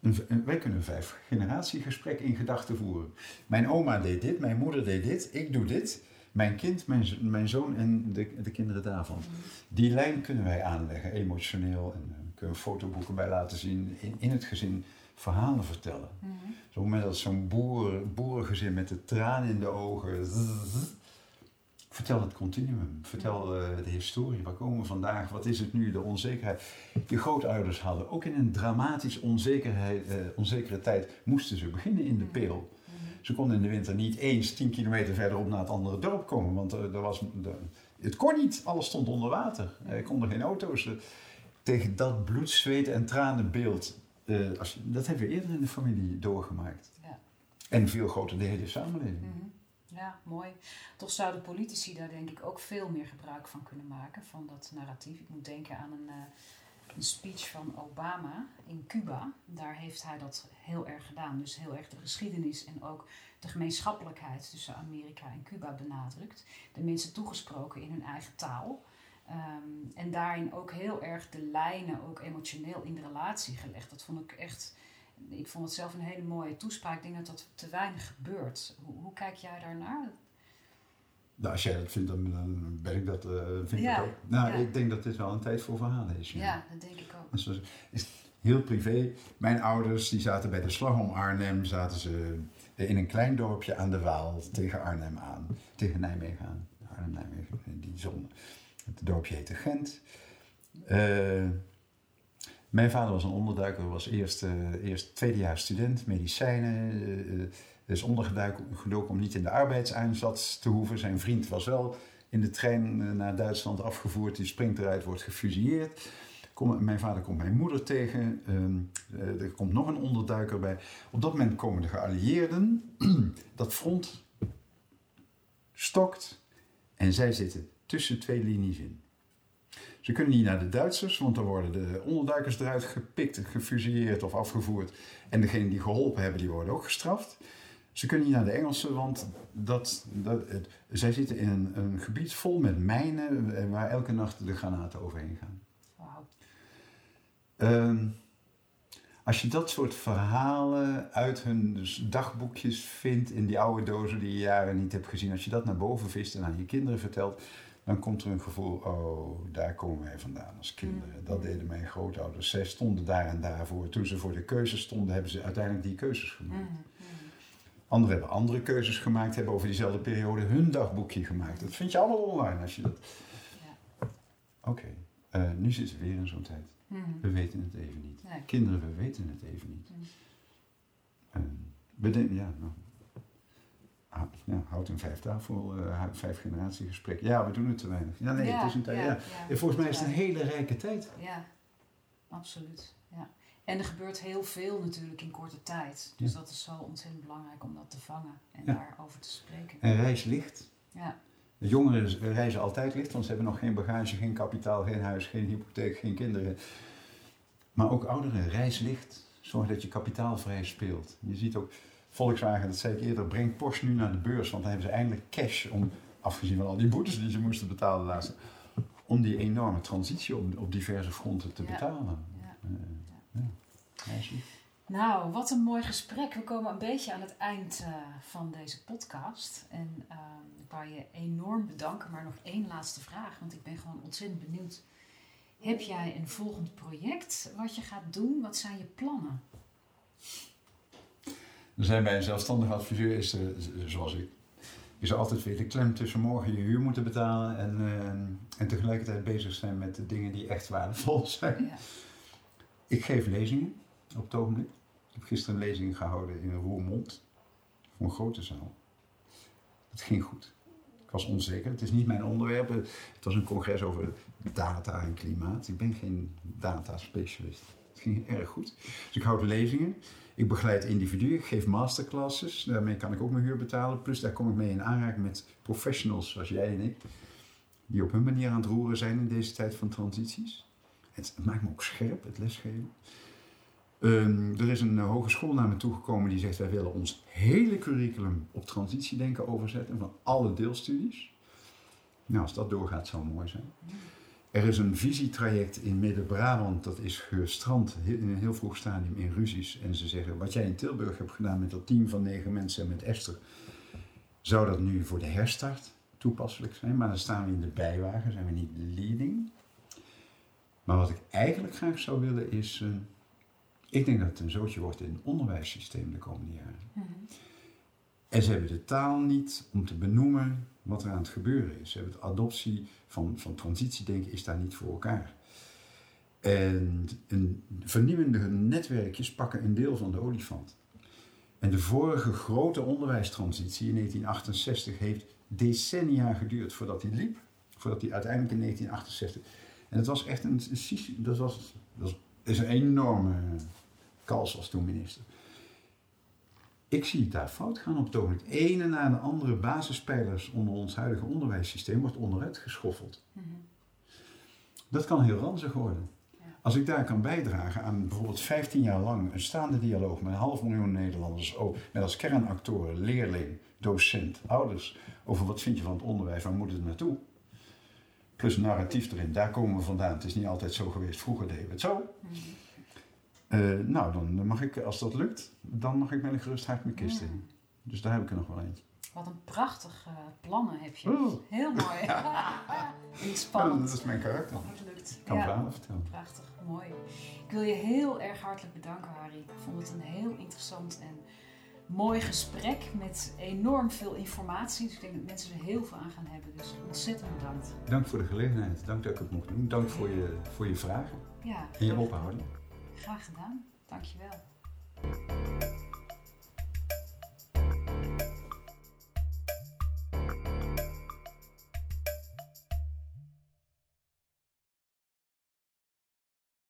Een- wij kunnen een vijf generatiegesprek in gedachten voeren. Mijn oma deed dit, mijn moeder deed dit, ik doe dit. Mijn kind, mijn, mijn zoon en de, de kinderen daarvan. Die lijn kunnen wij aanleggen, emotioneel. En eh, kunnen we fotoboeken bij laten zien. In, in het gezin verhalen vertellen. Mhm. Op het moment dat zo'n boer, boerengezin met de tranen in de ogen. zzz, vertel het continuum. Vertel eh, de historie. Waar komen we vandaag? Wat is het nu? De onzekerheid. Je grootouders hadden ook in een dramatisch onzekerheid, eh, onzekere tijd. moesten ze beginnen in de peel. Ze konden in de winter niet eens 10 kilometer verderop naar het andere dorp komen. Want eh, er was, de- het kon niet. Alles stond onder water. Er konden geen auto's. Eh, Tegen dat bloed, zweet en tranenbeeld. eh, dat hebben we eerder in de familie doorgemaakt. Ja. En veel groter de hele samenleving. Mhm. Ja, mooi. Toch zouden politici daar denk ik ook veel meer gebruik van kunnen maken, van dat narratief. Ik moet denken aan een, een speech van Obama in Cuba. Daar heeft hij dat heel erg gedaan. Dus heel erg de geschiedenis en ook de gemeenschappelijkheid tussen Amerika en Cuba benadrukt. De mensen toegesproken in hun eigen taal. Ehm, en daarin ook heel erg de lijnen ook emotioneel in de relatie gelegd. Dat vond ik echt ik vond het zelf een hele mooie toespraak. Ik denk dat dat te weinig gebeurt. Hoe, hoe kijk jij daarnaar? Nou, als jij dat vindt, dan, dan ben ik dat, eh, vind Ja, ik ook. Nou, ja. ik denk dat dit wel een tijd voor verhalen is. Ja, dat denk ik ook. Dus is heel privé. Mijn ouders die zaten bij de slag om Arnhem, zaten ze in een klein dorpje aan de Waal tegen Arnhem aan, tegen Nijmegen aan. Arnhem, Nijmegen, die zone. Het dorpje heette Gent. Eh, mijn vader was een onderduiker, was eerst, eh, eerst tweedejaars student, medicijnen. Is ondergedoken om niet in de arbeidseinsatz te hoeven. Zijn vriend was wel in de trein eh, naar Duitsland afgevoerd. Die springt eruit, wordt gefusilleerd. Kom, mijn vader komt mijn moeder tegen. ehm, eh, er komt nog een onderduiker bij. Op dat moment komen de geallieerden. dat front stokt. En zij zitten tussen twee linies in. Ze kunnen niet naar de Duitsers, want dan worden de onderduikers eruit gepikt, gefusilleerd of afgevoerd. En degenen die geholpen hebben, die worden ook gestraft. Ze kunnen niet naar de Engelsen, want dat, dat, het- zij zitten in een, een gebied vol met mijnen eh, waar elke nacht de granaten overheen gaan. Ehm, als je dat soort verhalen uit hun dus dagboekjes vindt in die oude dozen die je jaren niet hebt gezien, als je dat naar boven vist en aan je kinderen vertelt, dan komt er een gevoel, oh, daar komen wij vandaan als kinderen. Dat deden mijn grootouders. Zij stonden daar en daarvoor. Toen ze voor de keuzes stonden, hebben ze uiteindelijk die keuzes gemaakt. Mhm, Anderen hebben andere keuzes gemaakt, hebben over diezelfde periode hun dagboekje gemaakt. Dat vind je allemaal online als je dat. Oké, eh, nu zitten we weer in zo'n tijd. mhm. We weten het even niet. Nee. Kinderen, we weten het even niet. Mm. We denken, ja, nou. ah, ja, houd een vijf tafel, eh, vijf generatie gesprek. Ja, we doen het te weinig. Ja, nee, Ja, het is een tijd. Ja, ja, En volgens mij is het een ja. hele rijke tijd. Ja, absoluut. Ja. En er gebeurt heel veel natuurlijk in korte tijd. Dus Ja. dat is zo ontzettend belangrijk om dat te vangen en Ja. daarover te spreken. En reis licht. Ja, De jongeren reizen altijd licht, want ze hebben nog geen bagage, geen kapitaal, geen huis, geen hypotheek, geen kinderen. Maar ook ouderen, reis licht. Zorg dat je kapitaalvrij speelt. Je ziet ook Volkswagen, dat zei ik eerder, brengt Porsche nu naar de beurs, want dan hebben ze eindelijk cash om, afgezien van al die boetes die ze moesten betalen laatst, om die enorme transitie op, op diverse fronten te betalen. ja. Nou, wat een mooi gesprek. We komen een beetje aan het eind eh, van deze podcast. En ehm, ik wou je enorm bedanken, maar nog één laatste vraag, want ik ben gewoon ontzettend benieuwd. Heb jij een volgend project wat je gaat doen? Wat zijn je plannen? Er zijn bij een zelfstandig adviseur, is er, zoals ik, is er altijd weer de klem tussen morgen je huur moeten betalen en, eh, en tegelijkertijd bezig zijn met de dingen die echt waardevol zijn. Ja. Ik geef lezingen op. Ik heb gisteren een lezing gehouden in Roermond, voor een grote zaal. Dat ging goed. Ik was onzeker. Het is niet mijn onderwerp. Het was een congres over data en klimaat. Ik ben geen data-specialist. Het ging erg goed. Dus ik houd lezingen. Ik begeleid individuen. Ik geef masterclasses. Daarmee kan ik ook mijn huur betalen. Plus daar kom ik mee in aanraking met professionals zoals jij en ik. Die op hun manier aan het roeren zijn in deze tijd van transities. Het maakt me ook scherp, het lesgeven. Ehm, er is een eh, hogeschool naar me toegekomen die zegt: wij willen ons hele curriculum op transitiedenken overzetten van alle deelstudies. Nou, als dat doorgaat, zou mooi zijn. Er is een visietraject in Midden-Brabant, dat is gestrand in een heel vroeg stadium in ruzies. En ze zeggen: wat jij in Tilburg hebt gedaan met dat team van negen mensen en met Esther, zou dat nu voor de herstart toepasselijk zijn? Maar dan staan we in de bijwagen, zijn we niet leading. Maar wat ik eigenlijk graag zou willen is. Ik denk dat het een zootje wordt in het onderwijssysteem de komende jaren. Mhm. En ze hebben de taal niet om te benoemen wat er aan het gebeuren is. Ze hebben het adoptie van, van transitiedenken is daar niet voor elkaar. En een vernieuwende netwerkjes pakken een deel van de olifant. En de vorige grote onderwijstransitie in 1968 heeft decennia geduurd voordat die liep. Voordat die uiteindelijk in 1968. En het was echt een. een- Dat, was, dat is een enorme kals als toen minister. Ik zie het daar fout gaan op het ogenblik. Ene na de andere basispijlers onder ons huidige onderwijssysteem wordt onderuit geschoffeld. Mhm. Dat kan heel ranzig worden. Ja. Als ik daar kan bijdragen aan bijvoorbeeld 15 jaar lang een staande dialoog met een half miljoen Nederlanders, met als kernactoren, leerling, docent, ouders, over wat vind je van het onderwijs, waar moet het naartoe? Plus narratief erin, daar komen we vandaan. Het is niet altijd zo geweest, vroeger deden we het zo. Mhm. Eh, nou, dan mag ik, als dat lukt, dan mag ik met een gerust hart mijn kist in. Dus daar heb ik er nog wel eentje. Wat een prachtige plannen heb je. Oeh. Heel mooi. en Ja, spannend. dat is mijn karakter. Het lukt. Ik kan Ja. verhalen vertellen. Prachtig, mooi. Ik wil je heel erg hartelijk bedanken, Harry. Ik vond het een heel interessant en mooi gesprek met enorm veel informatie. Dus ik denk dat mensen er heel veel aan gaan hebben. Dus ontzettend bedankt. Dank voor de gelegenheid. Dank dat ik het mocht doen. Dank voor je, voor je vragen Ja, en je openhouding. Graag gedaan. Dankjewel.